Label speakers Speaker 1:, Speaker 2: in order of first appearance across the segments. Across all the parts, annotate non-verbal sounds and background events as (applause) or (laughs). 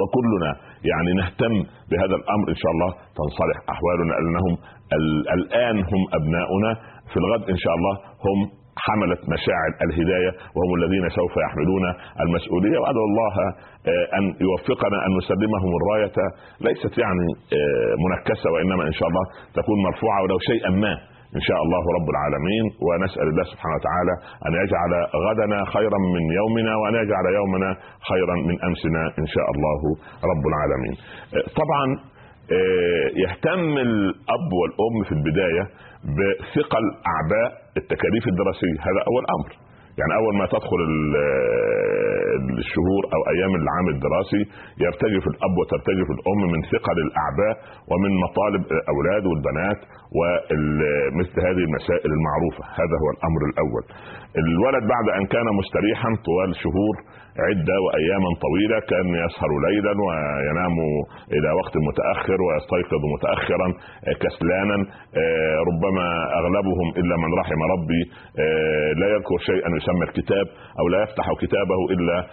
Speaker 1: وكلنا يعني نهتم بهذا الأمر إن شاء الله. تنصلح أحوالنا لأنهم الآن هم أبناؤنا. في الغد إن شاء الله هم حملة مشاعر الهداية وهم الذين سوف يحملون المسؤولية. وأدعو الله آه، أن يوفقنا أن نسلمهم الراية. ليست يعني آه، منكسة وإنما إن شاء الله تكون مرفوعة ولو شيئا ما. إن شاء الله رب العالمين ونسأل الله سبحانه وتعالى أن يجعل غدنا خيرا من يومنا وأن يجعل يومنا خيرا من أمسنا إن شاء الله رب العالمين. طبعا آه، يهتم الأب والأم في البداية بثقل أعباء التكاليف الدراسية هذا أول أمر يعني أول ما تدخل الشهور أو أيام العام الدراسي يرتجف الأب وترتجف الأم من ثقل الأعباء ومن مطالب الأولاد والبنات ومثل هذه المسائل المعروفة. هذا هو الأمر الأول. الولد بعد أن كان مستريحا طوال شهور عدة وأياما طويلة كان يسهر ليلا وينام إلى وقت متأخر ويستيقظ متأخرا آه، كسلانا آه، ربما أغلبهم إلا من رحم ربي آه، لا يذكر شيئا يسمى الكتاب أو لا يفتح كتابه إلا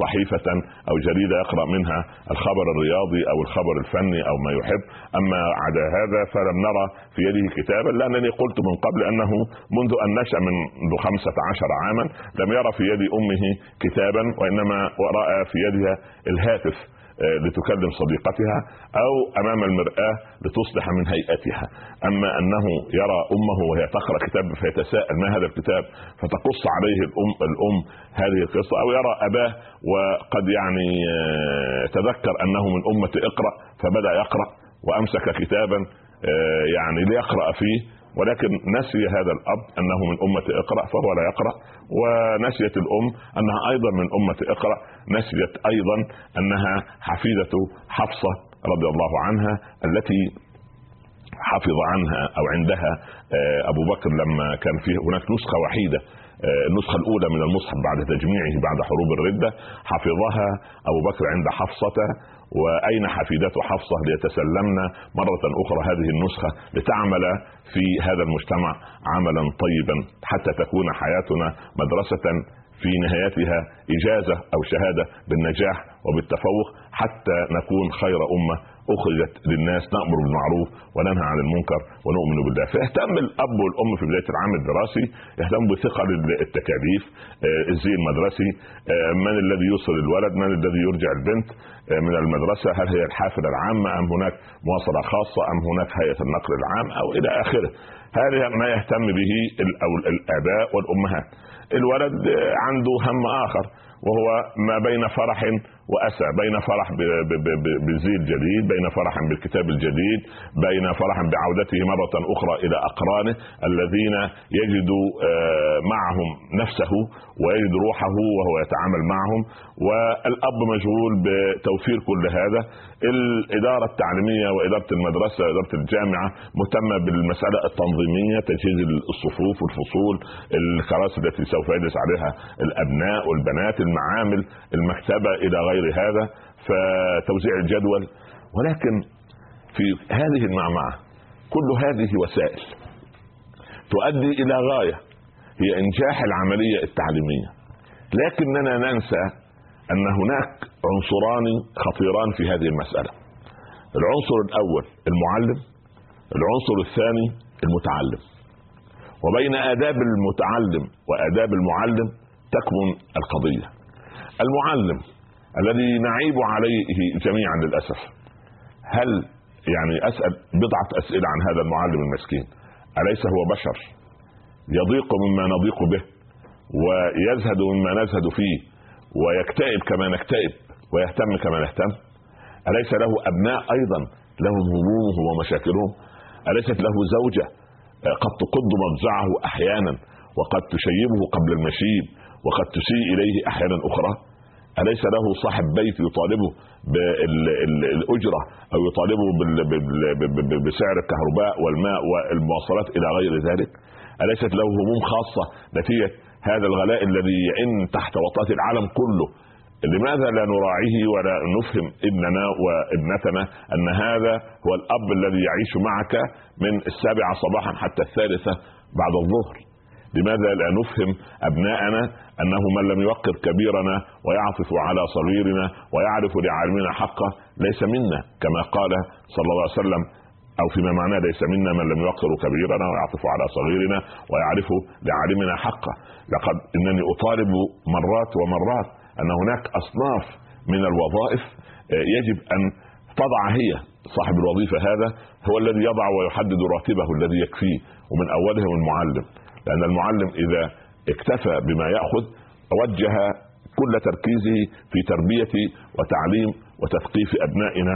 Speaker 1: صحيفة أو جريدة يقرأ منها الخبر الرياضي أو الخبر الفني أو ما يحب. أما عدا هذا فلم نرى في يده كتابا لأنني قلت من قبل أنه منذ أن نشأ منذ خمسة عشر عاما لم يرى في يد أمه كتابا وإنما راى في يدها الهاتف آه، لتكلم صديقتها أو أمام المرآة لتصلح من هيئتها. أما أنه يرى أمه وهي تقرأ كتاب فيتساءل ما هذا الكتاب فتقص عليه الأم الأم هذه القصة أو يرى أباه وقد يعني آه، تذكر أنه من أمة اقرأ فبدأ يقرأ وأمسك كتابا آه، يعني ليقرأ فيه ولكن نسي هذا الأب أنه من أمة اقرأ فهو لا يقرأ. ونسيت الأم أنها أيضا من أمة اقرأ. نسيت أيضا أنها حفيدة حفصة رضي الله عنها التي حفظ عنها أو عندها آه، أبو بكر لما كان فيه هناك نسخة وحيدة النسخة الأولى من المصحف بعد تجميعه بعد حروب الردة حفظها أبو بكر عند حفصة وأين حفيدته حفصة ليتسلمن مرة أخرى هذه النسخة لتعمل في هذا المجتمع عملا طيبا حتى تكون حياتنا مدرسة في نهايتها إجازة أو شهادة بالنجاح وبالتفوق حتى نكون خير أمة أخرجت للناس نأمر بالمعروف وننهى عن المنكر ونؤمن بالله. فيهتم الأب والأم في بداية العام الدراسي يهتم بثقل التكاليف آه، الزي المدرسي آه، من الذي يوصل الولد من الذي يرجع البنت آه، من المدرسة هل هي الحافلة العامة أم هناك مواصلة خاصة أم هناك هيئة النقل العام أو إلى آخره. هذا ما يهتم به الآباء والأمهات. الولد عنده هم آخر وهو ما بين فرح واسى بين فرح بالزي الجديد بين فرح بالكتاب الجديد بين فرح بعودته مرة أخرى إلى أقرانه الذين يجد آه، معهم نفسه ويجد روحه وهو يتعامل معهم. والأب مشغول بتوفير كل هذا. الإدارة التعليمية وإدارة المدرسة وإدارة الجامعة مهتمة بالمسألة التنظيمية تجهيز الصفوف والفصول الكراسي التي سوف يجلس عليها الأبناء والبنات المعامل المكتبة إلى غير غير هذا فتوزيع الجدول. ولكن في هذه المعمعة كل هذه وسائل تؤدي إلى غاية هي إنجاح العملية التعليمية. لكننا ننسى أن هناك عنصران خطيران في هذه المسألة. العنصر الأول المعلم العنصر الثاني المتعلم. وبين آداب المتعلم وآداب المعلم تكمن القضية. المعلم الذي نعيب عليه جميعا للأسف. هل يعني أسأل بضعة أسئلة عن هذا المعلم المسكين؟ أليس هو بشر؟ يضيق مما نضيق به ويزهد مما نزهد فيه ويكتئب كما نكتئب ويهتم كما نهتم؟ أليس له أبناء أيضا؟ لهم همومه ومشاكلهم؟ أليست له زوجة قد تقض مضجعه أحيانا وقد تشيبه قبل المشيب وقد تسيء إليه أحيانا أخرى؟ أليس له صاحب بيت يطالبه بالأجرة أو يطالبه بسعر الكهرباء والماء والمواصلات إلى غير ذلك؟ أليست له هموم خاصة نتيجة هذا الغلاء الذي يئن تحت وطأة العالم كله؟ لماذا لا نراعيه ولا نفهم ابننا وابنتنا أن هذا هو الأب الذي يعيش معك من السابعة صباحا حتى الثالثة بعد الظهر؟ لماذا لا نفهم أبناءنا أنه من لم يوقر كبيرنا ويعطف على صغيرنا ويعرف لعالمنا حقه ليس منا كما قال صلى الله عليه وسلم أو فيما معناه ليس منا من لم يوقر كبيرنا ويعطف على صغيرنا ويعرف لعالمنا حقه. لقد إنني أطالب مرات ومرات أن هناك أصناف من الوظائف آه، يجب أن تضع هي صاحب الوظيفة هذا هو الذي يضع ويحدد راتبه الذي يكفيه ومن أولهم المعلم. لأن المعلم إذا اكتفى بما يأخذ وجه كل تركيزه في تربية وتعليم وتثقيف أبنائنا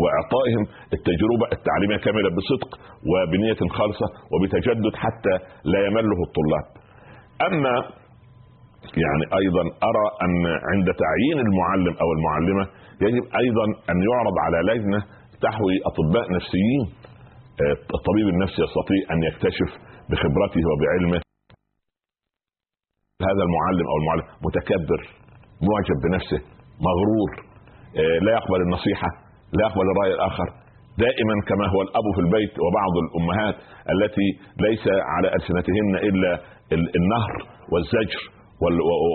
Speaker 1: وإعطائهم التجربة التعليمية كاملة بصدق وبنية خالصة وبتجدد حتى لا يمله الطلاب. أما يعني أيضا أرى أن عند تعيين المعلم أو المعلمة يجب أيضا أن يعرض على لجنة تحوي أطباء نفسيين الطبيب النفسي يستطيع أن يكتشف بخبرته وبعلمه هذا المعلم أو المعلم متكبر معجب بنفسه مغرور آه، لا يقبل النصيحة لا يقبل الرأي الآخر. دائما كما هو الأب في البيت وبعض الأمهات التي ليس على ألسنتهن إلا النهر والزجر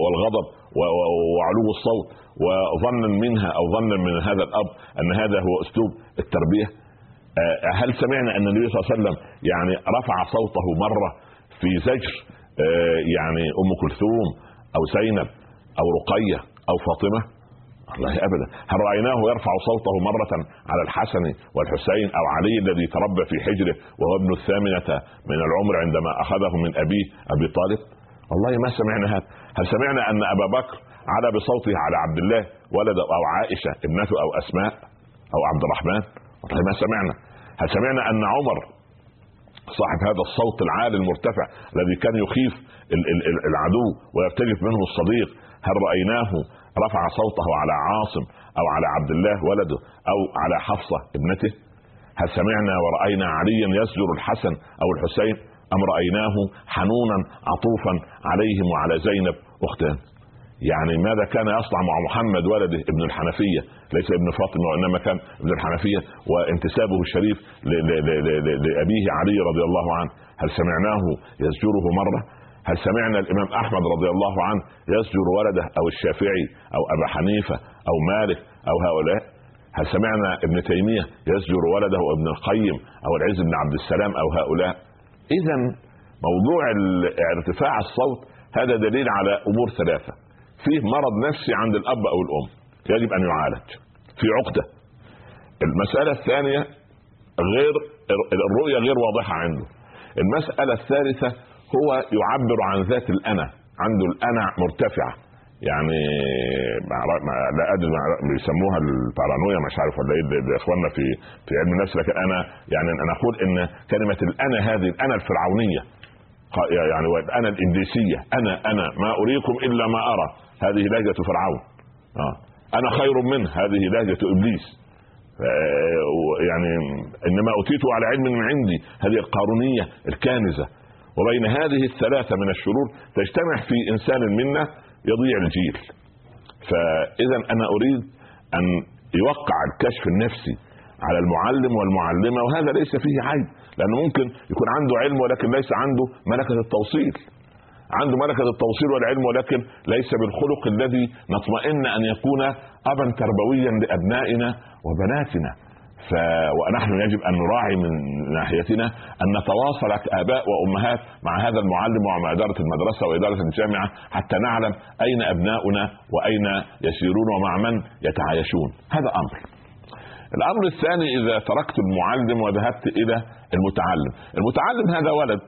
Speaker 1: والغضب وعلو الصوت. وظنا منها أو ظنا من هذا الأب أن هذا هو أسلوب التربية. هل سمعنا أن النبي صلى الله عليه وسلم يعني رفع صوته مرة في زجر؟ آه، يعني أم كلثوم أو زينب أو رقية أو فاطمة؟ والله أبدا. هل رأيناه يرفع صوته مرة على الحسن والحسين أو علي الذي تربى في حجره وهو ابن الثامنة من العمر عندما أخذه من أبيه أبي طالب؟ والله ما سمعنا هذا. هل سمعنا أن أبا بكر على بصوته على عبد الله ولد أو عائشة ابنته أو أسماء أو عبد الرحمن؟ ما سمعنا؟ هل سمعنا أن عمر صاحب هذا الصوت العالي المرتفع الذي كان يخيف العدو ويرتجف منه الصديق هل رأيناه رفع صوته على عاصم أو على عبد الله ولده أو على حفصة ابنته؟ هل سمعنا ورأينا عليا يسجر الحسن أو الحسين؟ أم رأيناه حنونا عطوفا عليهم وعلى زينب أختان؟ يعني ماذا كان يصنع مع محمد ولده ابن الحنفية؟ ليس ابن فاطمة وإنما كان ابن الحنفية وانتسابه الشريف لأبيه علي رضي الله عنه. هل سمعناه يزجره مرة؟ هل سمعنا الإمام أحمد رضي الله عنه يزجر ولده أو الشافعي أو أبا حنيفة أو مالك أو هؤلاء؟ هل سمعنا ابن تيمية يزجر ولده ابن القيم أو العز بن عبد السلام أو هؤلاء؟ اذا موضوع ارتفاع الصوت هذا دليل على أمور ثلاثة. فيه مرض نفسي عند الأب أو الأم يجب أن يعالج في عقدة. المسألة الثانية غير الرؤية غير واضحة عنده. المسألة الثالثة هو يعبر عن ذات الأنا عنده الأنا مرتفعة. يعني لا أدري بيسموها البارانويا مش عارف ولا إيه اخواننا في في علم النفس. لكن أنا يعني أنا أقول إن كلمة الأنا هذه الأنا الفرعونية يعني أنا الابليسيه أنا أنا ما أريكم إلا ما أرى. هذه لهجة فرعون. آه. أنا خير منه هذه لهجة إبليس. آه، يعني إنما أوتيت على علم من عندي هذه القارونية الكانزه وبين هذه الثلاثة من الشرور تجتمع في إنسان منا يضيع الجيل. فإذا أنا أريد أن يوقع الكشف النفسي على المعلم والمعلمة وهذا ليس فيه عيب لأنه ممكن يكون عنده علم ولكن ليس عنده ملكة التوصيل. عنده ملكة التوصيل والعلم ولكن ليس بالخلق الذي نطمئن أن يكون أبا تربويا لأبنائنا وبناتنا. ف... ونحن يجب أن نراعي من ناحيتنا أن نتواصل كاباء وأمهات مع هذا المعلم ومع إدارة المدرسة وإدارة الجامعة حتى نعلم أين أبناؤنا وأين يسيرون ومع من يتعايشون. هذا أمر. الأمر الثاني إذا تركت المعلم وذهبت إلى المتعلم. المتعلم هذا ولد.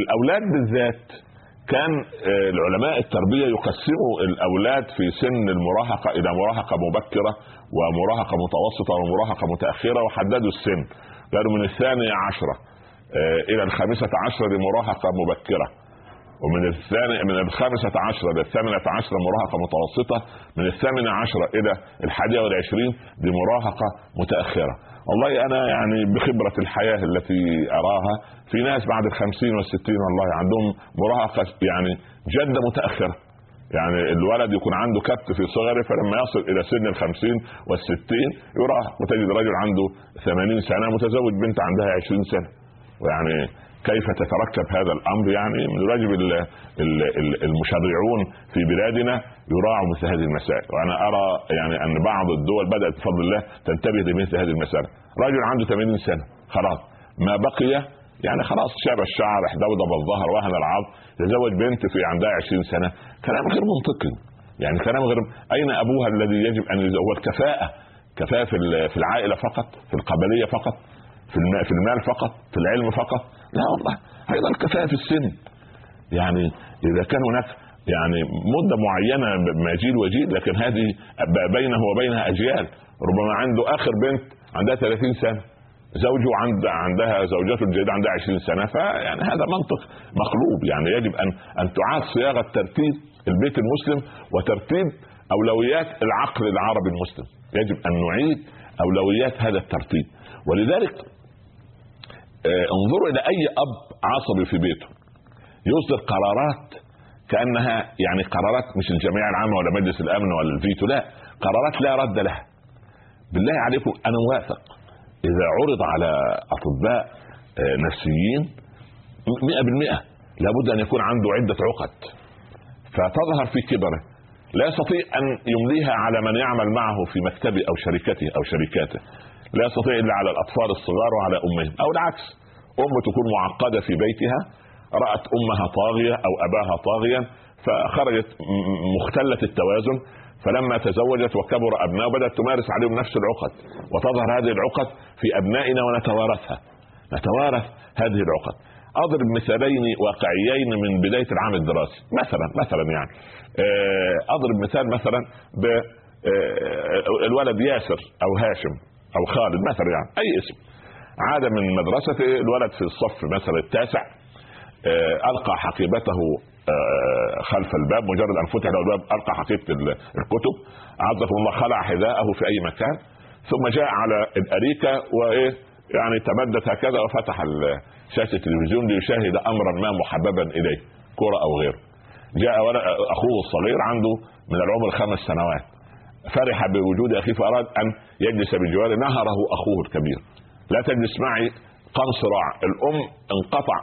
Speaker 1: الأولاد بالذات كان آه، العلماء التربية يقسموا الأولاد في سن المراهقة إلى مراهقة مبكرة ومراهقة متوسطة ومراهقة متأخرة وحددوا السن. قالوا من الثانية عشرة آه، إلى الخامسة عشرة لمراهقة مبكرة. ومن الثاني من الخامسة عشرة إلى الثامنة عشرة مراهقة متوسطة من الثامنة عشرة إلى الحادية والعشرين لمراهقة متأخرة. والله أنا يعني بخبرة الحياة التي أراها في ناس بعد الخمسين والستين والله عندهم مراهقة يعني جدة متأخرة. يعني الولد يكون عنده كبت في صغره فلما يصل إلى سن الخمسين والستين يراهق وتجد رجل عنده ثمانين سنة متزوج بنت عندها عشرين سنة. ويعني كيف تتركب هذا الأمر؟ يعني من الواجب المشرعون في بلادنا يراعوا مثل هذه المسائل. وأنا أرى يعني أن بعض الدول بدأت بفضل الله تنتبه لمثل هذه المسائل. رجل عنده 80 سنة خلاص. ما بقي؟ يعني خلاص شاب الشعر دودب الظهر وهن العظم يتزوج بنت في عندها 20 سنة. كلام غير منطقي. يعني كلام غير أين أبوها الذي يجب أن هو الكفاءة. كفاءة في العائلة فقط في القبلية فقط في المال فقط في العلم فقط. لا والله أيضا الكفاءه في السن. يعني إذا كان هناك يعني مدة معينة ما جيل وجيل لكن هذه بينه وبينها أجيال. ربما عنده آخر بنت عندها 30 سنة زوجه عند عندها زوجته الجديدة عندها 20 سنة فيعني هذا منطق مقلوب. يعني يجب ان أن تعاد صياغة ترتيب البيت المسلم وترتيب أولويات العقل العربي المسلم. يجب أن نعيد أولويات هذا الترتيب. ولذلك انظروا إلى أي أب عصبي في بيته. يصدر قرارات كأنها يعني قرارات مش الجمعية العامة ولا مجلس الأمن ولا الفيتو لا قرارات لا رد لها. بالله عليكم أنا واثق إذا عرض على أطباء آه، نفسيين 100% لابد أن يكون عنده عدة عقد. فتظهر في كبره. لا يستطيع أن يمليها على من يعمل معه في مكتبه أو شركته أو شركاته. لا يستطيع إلا على الأطفال الصغار وعلى أمهم. أو العكس ام تكون معقدة في بيتها رأت أمها طاغية أو أباها طاغيا فخرجت مختلة التوازن فلما تزوجت وكبر أبناء بدأت تمارس عليهم نفس العقد وتظهر هذه العقد في أبنائنا ونتوارثها. نتوارث هذه العقد. أضرب مثالين واقعيين من بداية العام الدراسي. مثلا مثلا يعني. آه، أضرب مثال مثلا ب آه، الولد ياسر أو هاشم. أو خالد مثلا يعني أي اسم. عاد من مدرسته الولد في الصف مثلا التاسع آه، ألقى حقيبته خلف الباب مجرد أن فتح له الباب ألقى حقيبة الكتب عزكم الله خلع حذاءه في أي مكان ثم جاء على الأريكة وإيه يعني تمدد هكذا وفتح شاشه التلفزيون ليشاهد امرا ما محببا إليه كرة أو غيره. جاء أخوه الصغير عنده من العمر خمس سنوات فرح بوجود أخيه فأراد أن يجلس بجواره نهره أخوه الكبير. لا تجلس معي قام صراع الأم انقطع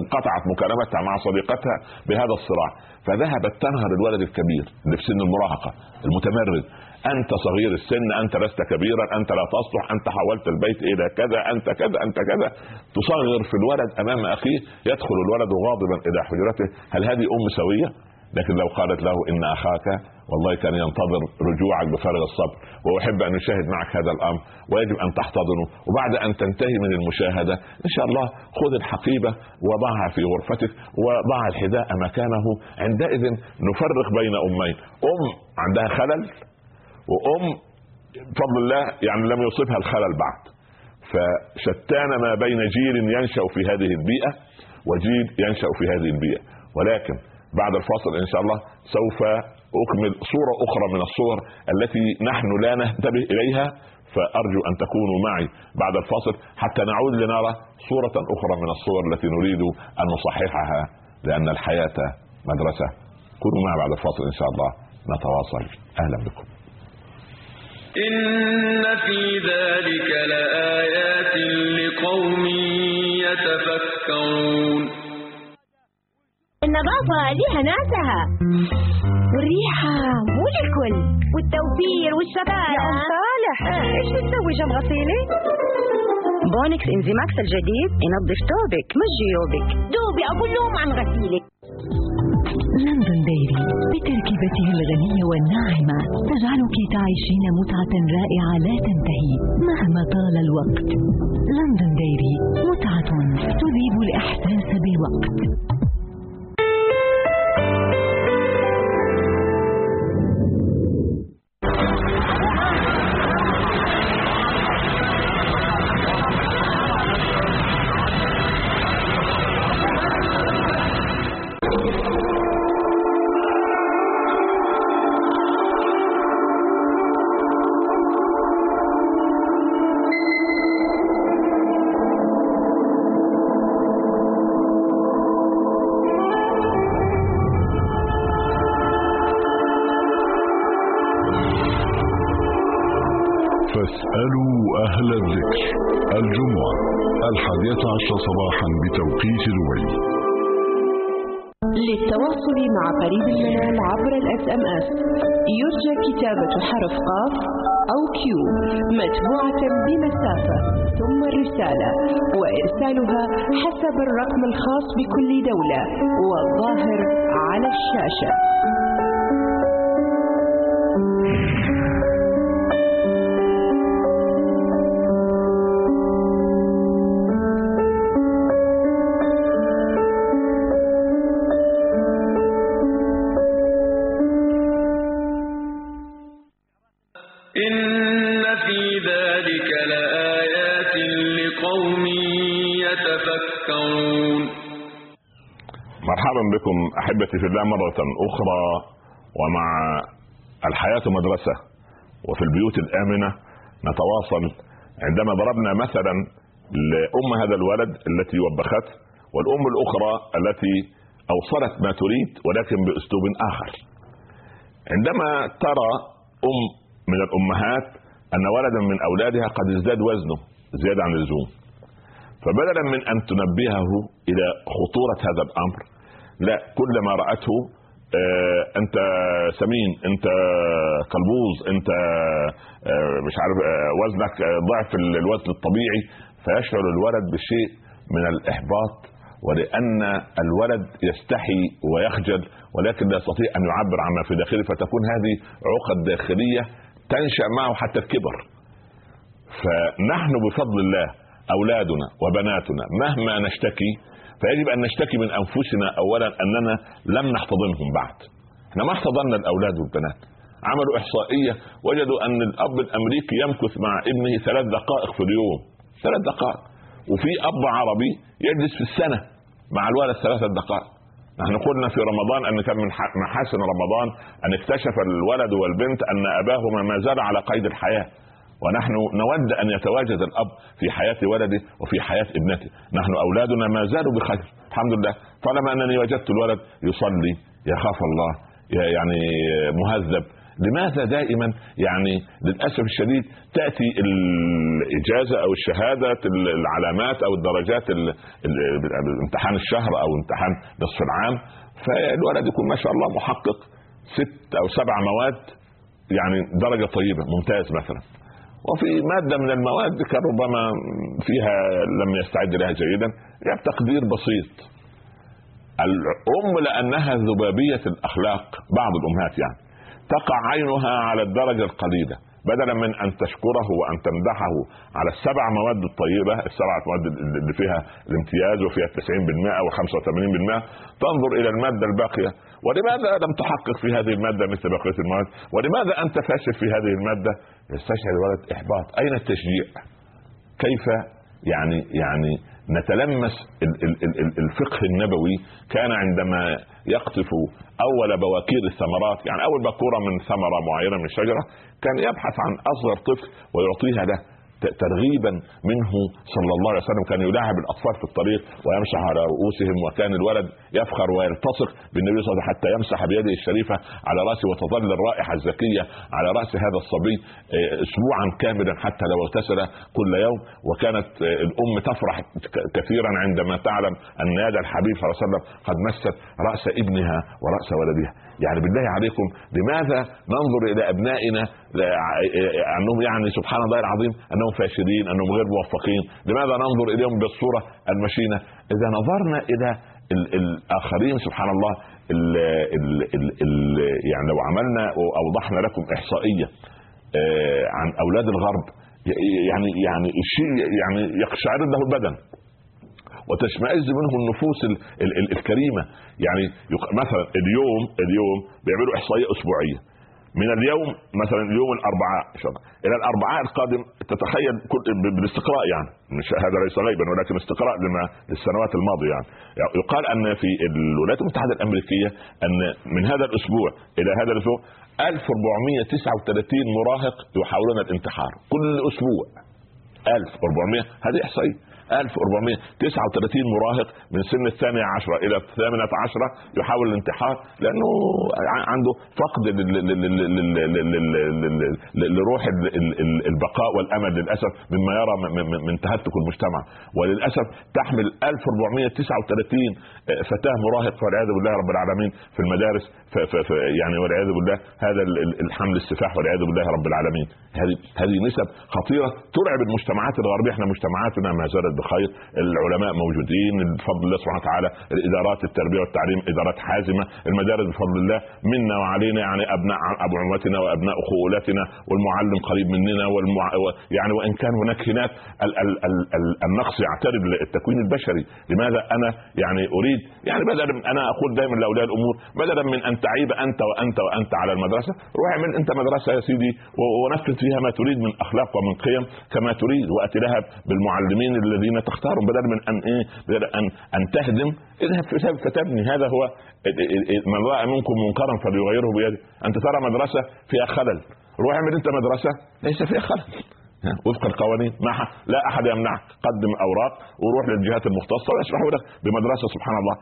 Speaker 1: انقطعت مكالمتها مع صديقتها بهذا الصراع. فذهبت تنهر الولد الكبير اللي في سن المراهقة المتمرد. أنت صغير السن أنت لست كبيرا أنت لا تصلح أنت حولت البيت إلى كذا أنت كذا أنت كذا. تصغر في الولد أمام أخيه يدخل الولد غاضبا إلى حجرته. هل هذه أم سوية؟ لكن لو قالت له إن أخاك والله كان ينتظر رجوعك بفارغ الصبر وأحب أن أشاهد معك هذا الأمر ويجب أن تحتضنه وبعد أن تنتهي من المشاهدة إن شاء الله خذ الحقيبة وضعها في غرفتك وضع الحذاء مكانه عندئذ نفرق بين أمين أم عندها خلل وأم بفضل الله يعني لم يصبها الخلل بعد. فشتان ما بين جيل ينشأ في هذه البيئة وجيل ينشأ في هذه البيئة. ولكن بعد الفاصل إن شاء الله سوف أكمل صورة أخرى من الصور التي نحن لا ننتبه إليها فأرجو أن تكونوا معي بعد الفاصل حتى نعود لنرى صورة أخرى من الصور التي نريد أن نصححها لأن الحياة مدرسة. كونوا معي بعد الفاصل إن شاء الله نتواصل. أهلا بكم.
Speaker 2: إن في ذلك لآيات لقوم يتفكرون.
Speaker 3: النظافة لها ناسها. والريحة مو للكل. والتوفير والشباب
Speaker 4: يا أم صالح. آه. إيش بتسوي جنب غسيلي؟ بونكس إنزيماكس الجديد ينظف ثوبك مش جيوبك.
Speaker 3: دوبي أقول لهم عن غسيلك.
Speaker 5: لندن ديري بتركيبته الغنية والناعمة تجعلك تعيشين متعة رائعة لا تنتهي مهما طال الوقت. لندن ديري متعة تذيب الإحساس بالوقت.
Speaker 6: قريب المنال عبر ال SMS. يرجى كتابة حرف قاف أو Q. متبوعة بمسافة ثم الرسالة وإرسالها حسب الرقم الخاص بكل دولة والظاهر على الشاشة.
Speaker 2: في
Speaker 1: الله مرة أخرى ومع الحياة مدرسة وفي البيوت الآمنة نتواصل عندما ضربنا مثلا لأم هذا الولد التي وبخته والأم الأخرى التي أوصلت ما تريد ولكن بأسلوب آخر. عندما ترى أم من الأمهات أن ولدا من أولادها قد ازداد وزنه زيادة عن اللزوم فبدلا من أن تنبهه إلى خطورة هذا الأمر لا كل ما رأته آه أنت سمين أنت قلبوز أنت آه مش عارف آه وزنك آه ضعف ال- الوزن الطبيعي فيشعر الولد بشيء من الإحباط ولأن الولد يستحي ويخجل ولكن لا يستطيع أن يعبر عما في داخله فتكون هذه عقد داخلية تنشأ معه حتى الكبر. فنحن بفضل الله أولادنا وبناتنا مهما نشتكي فيجب أن نشتكي من أنفسنا اولا أننا لم نحتضنهم بعد. إحنا ما احتضنا الأولاد والبنات. عملوا إحصائية وجدوا أن الأب الأمريكي يمكث مع ابنه ثلاث دقائق في اليوم. ثلاث دقائق. وفي أب عربي يجلس في السنة مع الولد ثلاثة دقائق. نحن قلنا في رمضان أن كان من محاسن رمضان أن اكتشف الولد والبنت أن أباهما ما زال على قيد الحياة. ونحن نود أن يتواجد الأب في حياة ولده وفي حياة ابنته، نحن أولادنا ما زالوا بخير، الحمد لله، طالما أنني وجدت الولد يصلي، يخاف الله، يعني مهذب، لماذا دائما يعني للأسف الشديد تأتي الإجازة أو الشهادة ال- العلامات أو الدرجات ال- ال- امتحان الشهر أو امتحان نصف العام فالولد يكون ما شاء الله محقق ست أو سبع مواد يعني درجة طيبة ممتاز مثلا. وفي مادة من المواد كان ربما فيها لم يستعد لها جيدا جاب تقدير بسيط. الأم لأنها ذبابية الأخلاق بعض الأمهات يعني تقع عينها على الدرجة القليلة. بدلا من أن تشكره وأن تمدحه على السبع مواد الطيبة السبعه مواد اللي فيها الامتياز وفيها 90% و85% تنظر إلى المادة الباقية. ولماذا لم تحقق في هذه المادة مثل بقية المواد؟ ولماذا أنت فاشل في هذه المادة؟ يستشعر الولد إحباط. أين التشجيع؟ كيف يعني يعني نتلمس ال- ال- ال- ال- الفقه النبوي كان عندما يقطف أول بواكير الثمرات يعني أول بكورة من ثمرة معينة من شجرة كان يبحث عن أصغر طفل ويعطيها له ترغيبا منه صلى الله عليه وسلم كان يلاعب الأطفال في الطريق ويمسح على رؤوسهم وكان الولد يفخر ويلتصق بالنبي صلى الله عليه وسلم حتى يمسح بيده الشريفة على راسه وتظل الرائحة الزكية على رأس هذا الصبي آه، اسبوعا كاملا حتى لو اغتسل كل يوم. وكانت آه، الأم تفرح كثيرا عندما تعلم أن يد الحبيب صلى الله عليه وسلم قد مست رأس ابنها ورأس ولدها. يعني بالله عليكم لماذا ننظر إلى أبنائنا؟ أنهم يعني سبحان الله العظيم أنهم فاشلين أنهم غير موفقين. لماذا ننظر إليهم بالصورة المشينة؟ إذا نظرنا إلى ال- الآخرين سبحان الله ال ال ال ال يعني لو عملنا وأوضحنا لكم إحصائية آه، عن أولاد الغرب يعني يعني الشيء يعني يقشعر له البدن. وتشمئز منه النفوس ال ال ال الكريمة. يعني مثلا اليوم اليوم بيعملوا إحصائية أسبوعية. من اليوم مثلا اليوم الأربعاء إلى الأربعاء القادم تتخيل كل بالاستقراء يعني. مش هذا ليس غيبا ولكن استقراء لما للسنوات الماضية يعني. يقال أن في الولايات المتحدة الأمريكية أن من هذا الأسبوع إلى هذا الأسبوع 1439 مراهق يحاولون الانتحار. كل أسبوع. 1400 هذه إحصائية. 1439 مراهق من سن الثانية عشرة إلى الثامنة عشرة يحاول الانتحار لأنه عنده فقد لروح ال- ال- ال- البقاء والأمل للأسف مما يرى من- تهتك المجتمع وللأسف تحمل 1439 فتاة مراهق والعياذ بالله رب العالمين في المدارس يعني والعياذ بالله هذا ال- ال- الحمل السفاح والعياذ بالله رب العالمين. هذه هذه نسب خطيرة ترعب المجتمعات الغربية. إحنا مجتمعاتنا ما زالت بخير. العلماء موجودين. بفضل الله سبحانه وتعالى الادارات التربية والتعليم إدارات حازمة. المدارس بفضل الله منا وعلينا يعني أبناء ابعوتنا وأبناء خولتنا والمعلم قريب مننا والمع... يعني وإن كان هناك هناك ال... ال... ال... ال... النقص يعترض التكوين البشري. لماذا أنا يعني أريد؟ يعني بدلا أنا أقول دائما لأولياء الأمور بدلا من أن تعيب أنت وأنت وأنت على المدرسة. روح اعمل أنت مدرسة يا سيدي ونفذ فيها ما تريد من أخلاق ومن قيم كما تريد وات لها بالمعلمين الذين تختارهم بدل من أن إيه بدل ان أن تهدم. اذهب فتبني هذا هو من رأى منكم منكرا فليغيره بيده. أنت ترى مدرسة فيها خلل. روح اعمل أنت مدرسة ليس فيها خلل. وفق القوانين. ما لا أحد يمنعك. قدم أوراق وروح للجهات المختصة ويسمحوا لك بمدرسة سبحان الله.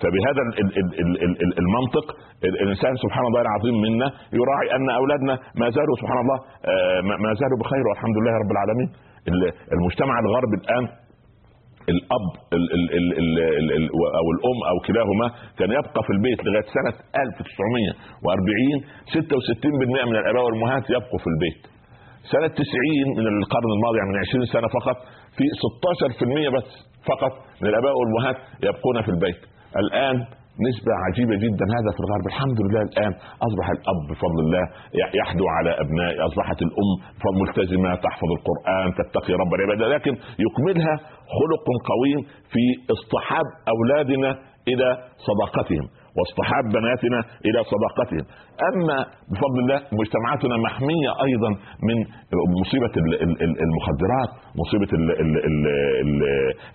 Speaker 1: فبهذا ال ال ال ال ال ال المنطق ال- الانسان سبحان الله العظيم منا يراعي ان اولادنا ما زالوا سبحان الله آه، ما زالوا بخير والحمد لله رب العالمين ال- المجتمع الغربي الان الاب ال ال ال ال ال ال أو الام أو كلاهما كان يبقى في البيت لغايه سنه 1940 66% من الاباء والامهات يبقوا في البيت سنة 90 من القرن الماضي يعني من 20 سنة فقط في 16% بس فقط من الآباء والأمهات يبقون في البيت. الآن نسبة عجيبة جدا. هذا في الغرب. الحمد لله الآن أصبح الأب بفضل الله يحدو على أبنائه أصبحت الأم ملتزمة تحفظ القرآن تتقي رب العباد. لكن يكملها خلق قويم في اصطحاب أولادنا إلى صداقتهم واصطحاب بناتنا إلى صداقتهم. أما بفضل الله مجتمعاتنا محمية أيضا من مصيبة ال- ال- ال- المخدرات مصيبة ال ال ال ال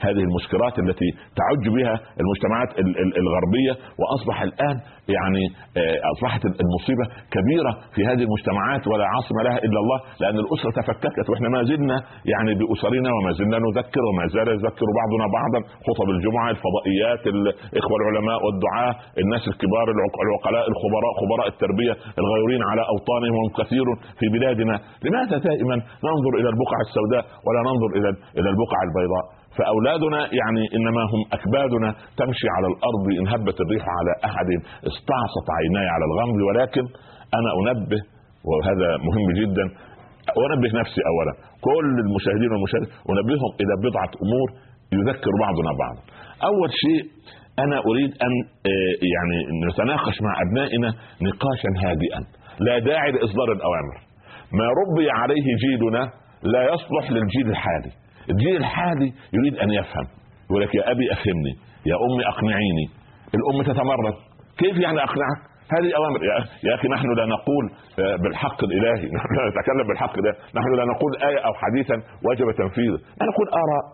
Speaker 1: هذه المسكرات التي تعج بها المجتمعات ال- ال- الغربية وأصبح الآن يعني آه، أصبحت المصيبة كبيرة في هذه المجتمعات ولا عاصم لها إلا الله لأن الأسرة تفككت وإحنا ما زلنا يعني بأسرنا وما زلنا نذكر وما زال يذكر بعضنا بعضا خطب الجمعة الفضائيات الاخوه العلماء والدعاه الناس الكبار العق- العقلاء الخبراء خبراء التربية الغيورين على أوطانهم وهم كثير في بلادنا. لماذا دائما ننظر إلى البقع السوداء ولا ننظر إلى إلى البقع البيضاء؟ فأولادنا يعني إنما هم أكبادنا تمشي على الأرض إن هبت الريح على أحد استعصت عيناي على الغمر ولكن أنا أنبه وهذا مهم جدا أنبه نفسي اولا. كل المشاهدين والمشاهدات أنبههم إلى بضعة أمور يذكر بعضنا بعضا. أول شيء أنا أريد أن آه، يعني نتناقش مع أبنائنا نقاشا هادئا لا داعي لإصدار الأوامر. ما ربي عليه جيلنا لا يصلح للجيل الحالي. الجيل الحالي يريد أن يفهم يقول لك يا أبي أفهمني يا أمي أقنعيني. الأم تتمرد. كيف يعني أقنعك؟ هذه أوامر. يا, أخي نحن لا نقول آه، بالحق الإلهي (laughs) نحن لا نتكلم بالحق ده نحن لا نقول آية أو حديثا وجب تنفيذه لا نقول آراء.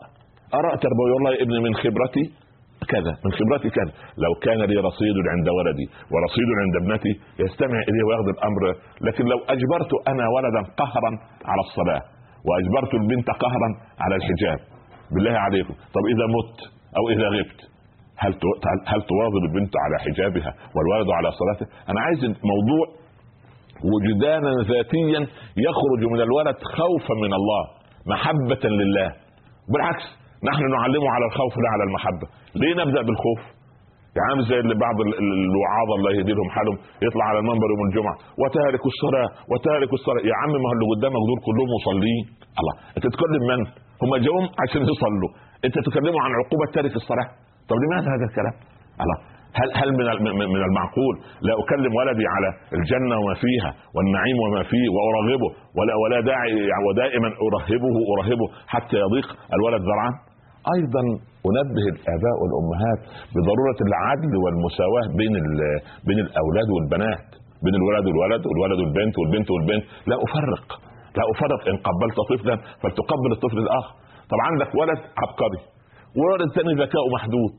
Speaker 1: آراء تربويه والله يا ابني من خبرتي كذا من خبرتي كذا. لو كان لي رصيد عند ولدي ورصيد عند ابنتي يستمع اليه وياخذ الامر لكن لو أجبرت أنا ولدا قهرا على الصلاة وأجبرت البنت قهرا على الحجاب. بالله عليكم. طب إذا مت أو إذا غبت هل هل تواظب البنت على حجابها والولد على صلاته؟ أنا عايز موضوع وجدانا ذاتيا يخرج من الولد خوفا من الله محبة لله. بالعكس نحن نعلمه على الخوف لا على المحبة. ليه نبدأ بالخوف؟ عامل زي اللي بعض ال- ال- الوعاظ الله يهدي لهم حالهم يطلع على المنبر يوم الجمعة وتارك الصلاة وتارك الصلاة. يا عم ما هو اللي قدامك دول كلهم مصلين. الله أنت تتكلم من؟ هم جاهم عشان يصلوا. أنت تكلموا عن عقوبة تارك الصلاة. طب لماذا هذا الكلام؟ الله هل هل من من المعقول؟ لا أكلم ولدي على الجنة وما فيها والنعيم وما فيه وأرغبه ولا ولا داعي ودائما ارهبه أرهبه حتى يضيق الولد ذرعا؟ أيضا أنبه الآباء والأمهات بضرورة العدل والمساواة بين بين الأولاد والبنات بين الولد والولد والولد والبنت والبنت والبنت. لا أفرق لا أفرق إن قبلت طفلا فلتقبل الطفل الآخر. طب عندك ولد عبقري وولد ثاني ذكاؤه محدود.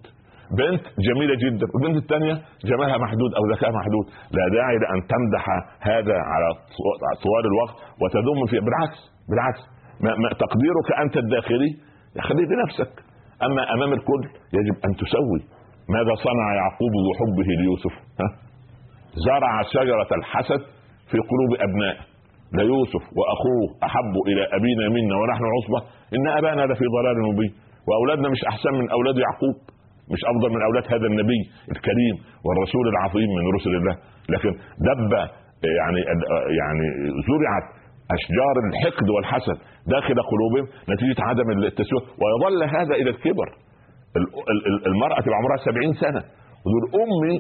Speaker 1: بنت جميلة جدا والبنت الثانية جمالها محدود أو ذكائها محدود. لا داعي لأن تمدح هذا على طوال الوقت وتذم فيه بالعكس بالعكس. ما تقديرك أنت الداخلي خليه لنفسك أما أمام الكل يجب أن تسوي ماذا صنع يعقوب بحبه ليوسف ها؟ زرع شجرة الحسد في قلوب ابنائه ليوسف وأخوه أحب إلى أبينا منا ونحن عصبة إن أبانا لفي ضلال مبين وأولادنا مش أحسن من أولاد يعقوب مش أفضل من أولاد هذا النبي الكريم والرسول العظيم من رسل الله لكن دب يعني يعني زرعت أشجار الحقد والحسد داخل قلوبهم نتيجة عدم التسوية. ويظل هذا إلى الكبر. ال- ال- ال- المرأة تبقى عمرها 70 سنة وتقول امي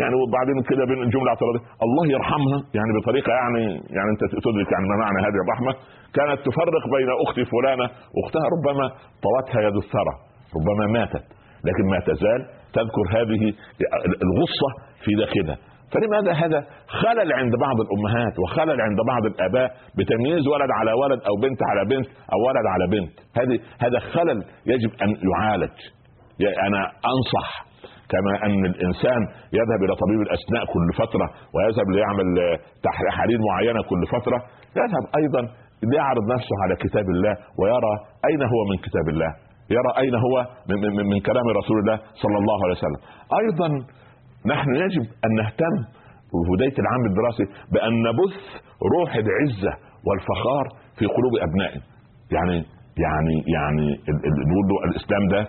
Speaker 1: يعني وبعدين كده بين الجملة اعتراضيه الله يرحمها يعني بطريقة يعني يعني أنت تدرك يعني ما معنى هذه الرحمة. كانت تفرق بين أختي فلانة وأختها ربما طوتها يد الثرى ربما ماتت لكن ما تزال تذكر هذه الغصة في داخلها. فلماذا هذا خلل عند بعض الأمهات وخلل عند بعض الآباء بتمييز ولد على ولد أو بنت على بنت أو ولد على بنت؟ هذه هذا خلل يجب أن يعالج. يا- أنا أنصح كما أن الإنسان يذهب إلى طبيب الأسنان كل فترة ويذهب ليعمل تحاليل معينة كل فترة. يذهب أيضا ليعرض نفسه على كتاب الله ويرى أين هو من كتاب الله. يرى أين هو من, من, من كلام رسول الله صلى الله عليه وسلم. أيضا نحن يجب أن نهتم في بدايه العام الدراسي بأن نبث روح العزة والفخار في قلوب أبنائنا. يعني يعني يعني نقول الإسلام ده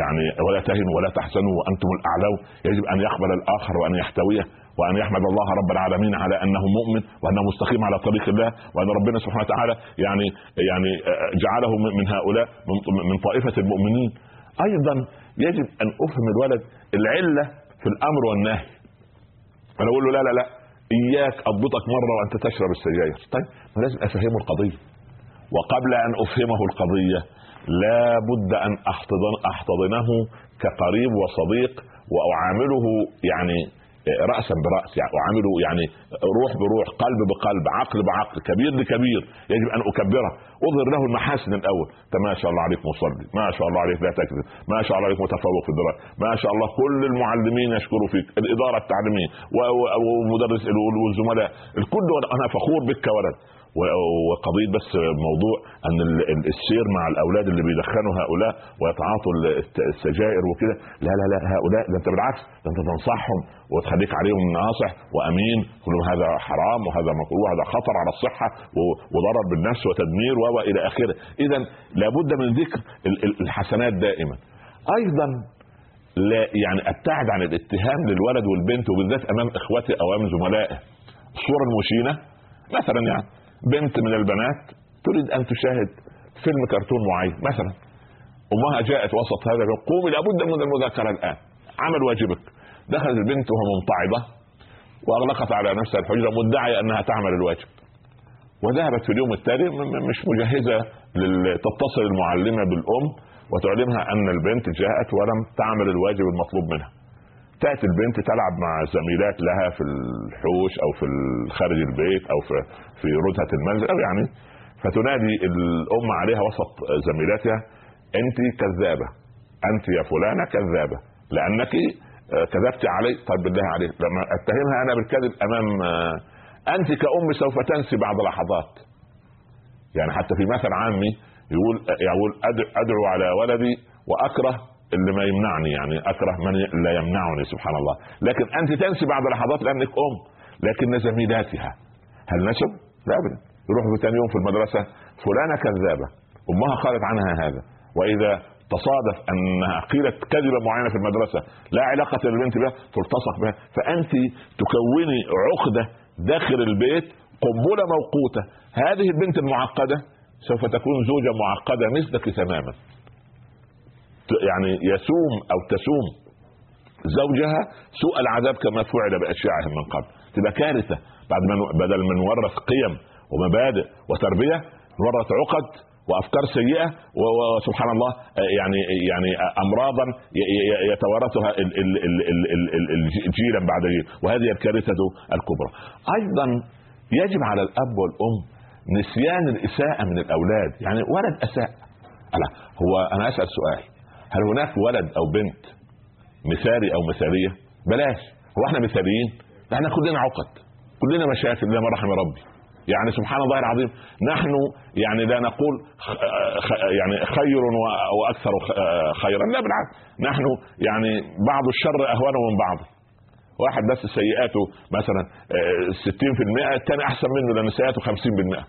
Speaker 1: يعني ولا تهنوا ولا تحزنوا وأنتم الاعلون يجب أن يقبل الآخر وأن يحتويه وأن يحمد الله رب العالمين على أنه مؤمن وأنه مستقيم على طريق الله وأن ربنا سبحانه وتعالى يعني يعني جعله من هؤلاء من طائفة المؤمنين. أيضا يجب أن أفهم الولد العلة في الأمر والنهي. أنا أقول له لا لا لا إياك أضبطك مرة وأنت تشرب السجاير. طيب ما لازم أفهمه القضية. وقبل أن أفهمه القضية لا بد أن احتضن أحتضنه كقريب وصديق وأعامله يعني راسا برأس يعني أعامله يعني روح بروح قلب بقلب عقل بعقل كبير لكبير. يجب أن أكبره. أظهر له المحاسن الأول. ما شاء الله عليك مصلي. ما شاء الله عليك لا تكذب. ما شاء الله عليك متفوق في الدراسة. ما شاء الله كل المعلمين يشكروا فيك. الإدارة التعليمية و- و- والمدرس والزملاء. الكل أنا فخور بك كولد. وقضيه بس موضوع أن ال- ال- السير مع الأولاد اللي بيدخنوا هؤلاء ويتعاطوا السجائر وكده. لا لا لا هؤلاء ده أنت بالعكس. ده أنت تنصحهم وتخليك عليهم ناصح وأمين. لهم هذا حرام وهذا مكروه وهذا خطر على الصحة وضرر بالنفس وتدمير و إلى آخره. اذا لابد من ذكر ال- ال- الحسنات دائما. أيضا لا يعني أبتعد عن الاتهام للولد والبنت وبالذات أمام اخوتي أو أمام زملائه. الصورة المشينه مثلا يعني بنت من البنات تريد أن تشاهد فيلم كرتون معين مثلا. امها جاءت وسط هذا قومي لابد من المذاكرة الآن. عمل واجبك. دخلت البنت وهي منطعبه وأغلقت على نفسها الحجرة مدعية أنها تعمل الواجب. وذهبت في اليوم التالي مش مجهزة تتصل المعلمة بالأم وتعلمها أن البنت جاءت ولم تعمل الواجب المطلوب منها. تأتي البنت تلعب مع زميلات لها في الحوش أو في خارج البيت أو في في ردهه المنزل أو يعني فتنادي الأم عليها وسط زميلاتها أنت كذابة أنت يا فلانة كذابة لأنك آه، كذبت علي طيب بالله عليك لما أتهمها أنا بالكذب أمام آه، أنت كأم سوف تنسي بعد لحظات. يعني حتى في مثل عامي يقول يقول أدعو على ولدي وأكره اللي ما يمنعني يعني أكره من لا يمنعني سبحان الله. لكن أنت تنسي بعد لحظات لأنك أم لكن زميلاتها. هل نسوا؟ لا ابدا. يروحوا في ثاني يوم في المدرسة فلانة كذابة أمها قالت عنها هذا وإذا تصادف أنها قيلت كذبة معينة في المدرسة لا علاقة للبنت بها تلتصق بها فأنت تكوني عقدة داخل البيت قنبلة موقوتة. هذه البنت المعقدة سوف تكون زوجة معقدة مثلك تماما. يعني يسوم أو تسوم زوجها سوء العذاب كما فعل بأشياعهم من قبل. تبقى كارثة. بعد ما بدل ما نورث قيم ومبادئ وتربية نورث عقد وأفكار سيئة وسبحان الله آه، يعني يعني امراضا يتوارثها جيلا بعد جيل وهذه الكارثة الكبرى. أيضا يجب على الأب والأم نسيان الإساءة من الأولاد. يعني ولد أساء. ألا هو أنا أسأل سؤال هل هناك ولد أو بنت مثالي أو مثالية؟ بلاش. هو إحنا مثاليين؟ إحنا كلنا عقد. كلنا مشاكل. زي ما رحم ربي. يعني سبحان الله العظيم نحن يعني لا نقول يعني خير وأكثر خيرا. لا بالعكس. نحن يعني بعض الشر أهون من بعض. واحد بس سيئاته مثلا آه، 60% الثاني أحسن منه لأن سيئاته 50%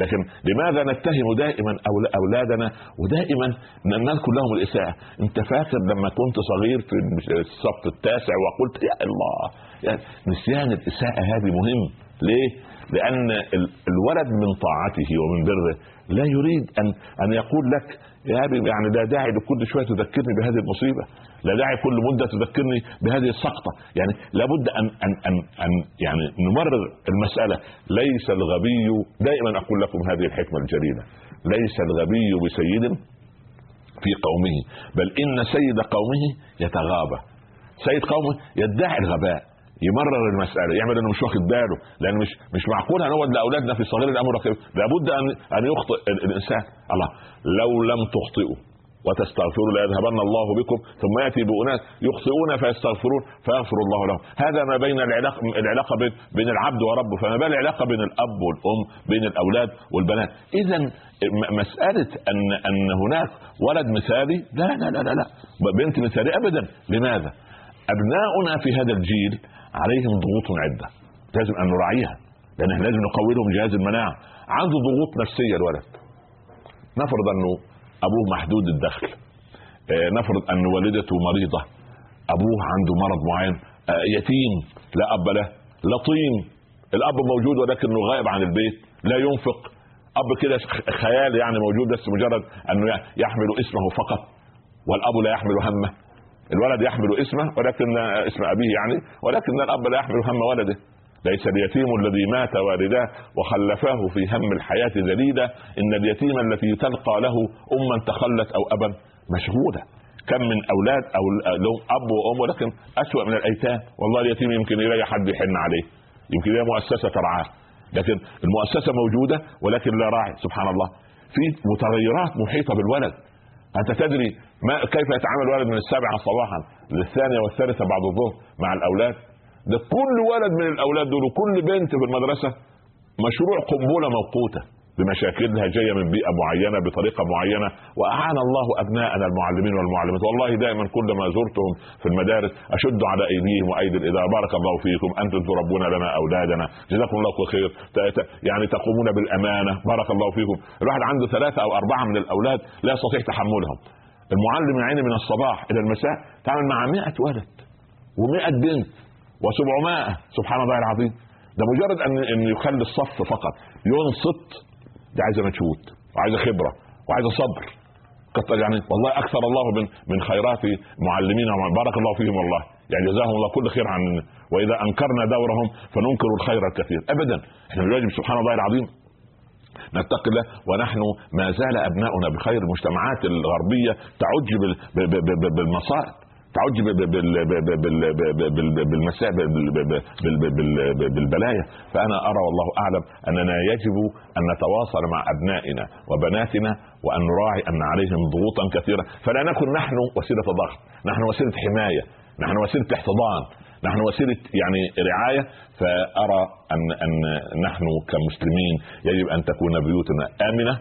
Speaker 1: لكن لماذا نتهم دائما أولادنا ودائما نذكر لهم الإساءة؟ أنت فاكر لما كنت صغير في الصف التاسع وقلت يا الله يعني نسيان الإساءة هذه مهم. ليه؟ لأن ال- الولد من طاعته ومن بره لا يريد ان أن يقول لك يا أبي يعني لا داعي لكل شوية تذكرني بهذه المصيبة لا داعي كل مدة تذكرني بهذه السقطة. يعني لابد ان ان ان, أن يعني نمرر المسألة. ليس الغبي دائما أقول لكم هذه الحكمة الجليلة. ليس الغبي بسيد في قومه بل إن سيد قومه يتغابى. سيد قومه يدعي الغباء. يمرر المسألة يعمل إنه مش واخد باله لأن مش مش معقول هنقعد لأولادنا في صغير الأمر لابد ان أن يخطئ ال- الإنسان. الله لو لم تخطئوا وتستغفروا ليذهبن الله بكم ثم يأتي بأناس يخطئون فيستغفرون فيغفر الله لهم. هذا ما بين العلاقه العلاقة بين بين العبد وربه. فما بال العلاقة بين الأب والأم بين الأولاد والبنات. اذا مسألة ان أن هناك ولد مثالي لا لا لا لا, لا. بنت مثاليه ابدا. لماذا؟ أبناؤنا في هذا الجيل عليهم ضغوط عدة. لازم أن نراعيها لأن إحنا لازم نقوي لهم جهاز المناعة. عنده ضغوط نفسية الولد. نفرض أنه أبوه محدود الدخل. آه، نفرض أن والدته مريضة. أبوه عنده مرض معين. آه، يتيم. لا أب له. لطيم الأب موجود ولكنه غائب عن البيت. لا ينفق. أب كده خيال يعني موجود بس مجرد أنه يحمل اسمه فقط. والأب لا يحمل همه. الولد يحمل اسمه ولكن اسم أبيه يعني ولكن الأب لا يحمل هم ولده. ليس اليتيم الذي مات والداه وخلفاه في هم الحياة ذليلا إن اليتيم التي تلقى له أما تخلت أو أبا مشغولة كم من أولاد أو لهم أب وأم ولكن أسوأ من الأيتام. والله اليتيم يمكن يلاقي حد يحن عليه. يمكن يلاقي مؤسسة ترعاه. لكن المؤسسة موجودة ولكن لا راعي. سبحان الله. في متغيرات محيطة بالولد. أنت تدري ما كيف يتعامل الولد من السابعة صباحا؟ للثانية والثالثة بعد الظهر مع الأولاد. ده كل ولد من الأولاد دول وكل بنت في المدرسة مشروع قنبلة موقوتة بمشاكلها جاية من بيئة معينة بطريقة معينة وأعان الله أبناءنا المعلمين والمعلمات. والله دائما كلما زرتهم في المدارس أشد على أيديهم وأيدي الاداره بارك الله فيكم. أنتم تربون لنا أولادنا. جزاكم الله كل خير يعني تقومون بالأمانة. بارك الله فيكم. الواحد عنده ثلاثة أو أربعة من الأولاد لا يستطيع تحملهم. المعلم يا عيني من الصباح إلى المساء تعمل مع 100 ولد و100 بنت و700 سبحان الله العظيم. ده مجرد ان أن يخلي الصف فقط. ينصت دي عايزة مجهود وعايزة خبرة وعايزة صبر. يعني والله أكثر الله من من خيرات معلمينا بارك الله فيهم والله. يعني جزاهم الله كل خير عن وإذا أنكرنا دورهم فننكر الخير الكثير. ابدا. إحنا بالواجب سبحان الله العظيم. نتقي الله ونحن ما زال أبناؤنا بخير المجتمعات الغربية تعج بالمصائب تعج بالبلايا. فأنا أرى والله أعلم أننا يجب أن نتواصل مع أبنائنا وبناتنا وأن نراعي أن عليهم ضغوطا كثيرة. فلا نكن نحن وسيلة ضغط نحن وسيلة حماية نحن وسيلة احتضان. نحن وسيلة يعني رعاية فأرى أن أن نحن كمسلمين يجب أن تكون بيوتنا آمنة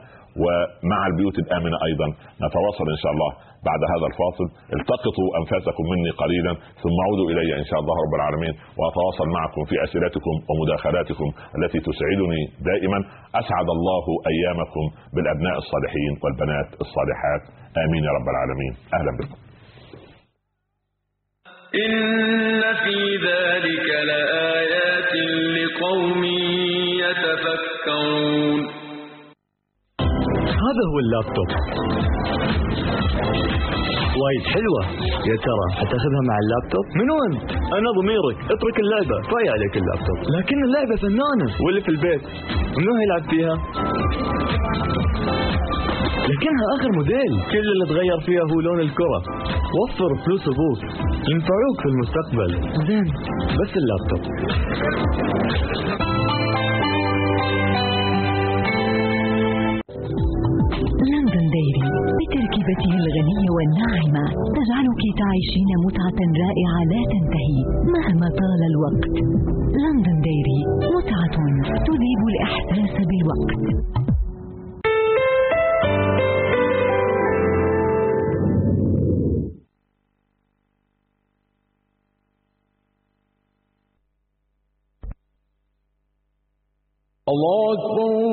Speaker 1: ومع البيوت الآمنة أيضا نتواصل إن شاء الله بعد هذا الفاصل. التقطوا أنفاسكم مني قليلا ثم عودوا إلي إن شاء الله رب العالمين وأتواصل معكم في أسئلتكم ومداخلاتكم التي تسعدني دائما. أسعد الله أيامكم بالأبناء الصالحين والبنات الصالحات. آمين يا رب العالمين. أهلا بكم.
Speaker 2: إن في ذلك لآيات لقوم يتفكرون
Speaker 7: هذا هو اللابتوب. وايد حلوة. يا ترى حتاخذها مع اللابتوب؟ من وين؟ أنا ضميرك. اترك اللعبة. كفاية عليك اللابتوب. لكن اللعبة فنانة. واللي في البيت. منو يلعب فيها؟ لكنها آخر موديل. كل اللي تغير فيها هو لون الكرة. وفر فلوس أبوك. ينفعوك في المستقبل. زين. بس اللابتوب.
Speaker 5: بتركيبته الغنية والناعمة تجعلك تعيشين متعة رائعة لا تنتهي مهما طال الوقت. لندن ديري متعة تذيب الإحساس بحسب الوقت
Speaker 2: الله أكبر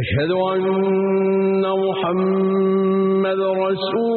Speaker 2: أشهد أن محمد رسول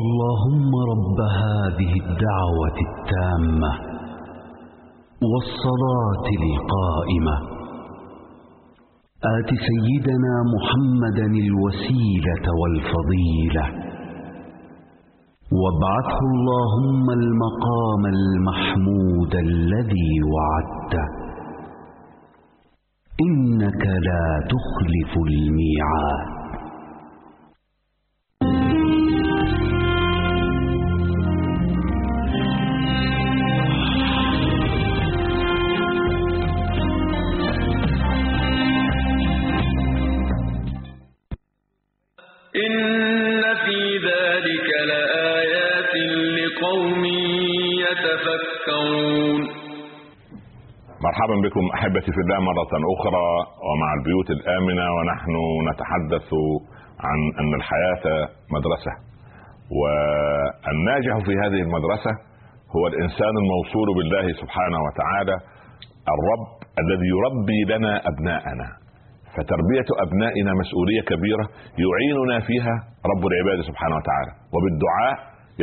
Speaker 8: اللهم رب هذه الدعوة التامة والصلاة القائمة. آت سيدنا محمدا الوسيلة والفضيلة. وابعثه اللهم المقام المحمود الذي وعدته. إنك لا تخلف الميعاد.
Speaker 1: مرحبا بكم أحبتي في الله مرة أخرى ومع البيوت الآمنة ونحن نتحدث عن أن الحياة مدرسة والناجح في هذه المدرسة هو الإنسان الموصول بالله سبحانه وتعالى الرب الذي يربي لنا أبناءنا. فتربية أبنائنا مسؤولية كبيرة يعيننا فيها رب العباد سبحانه وتعالى. وبالدعاء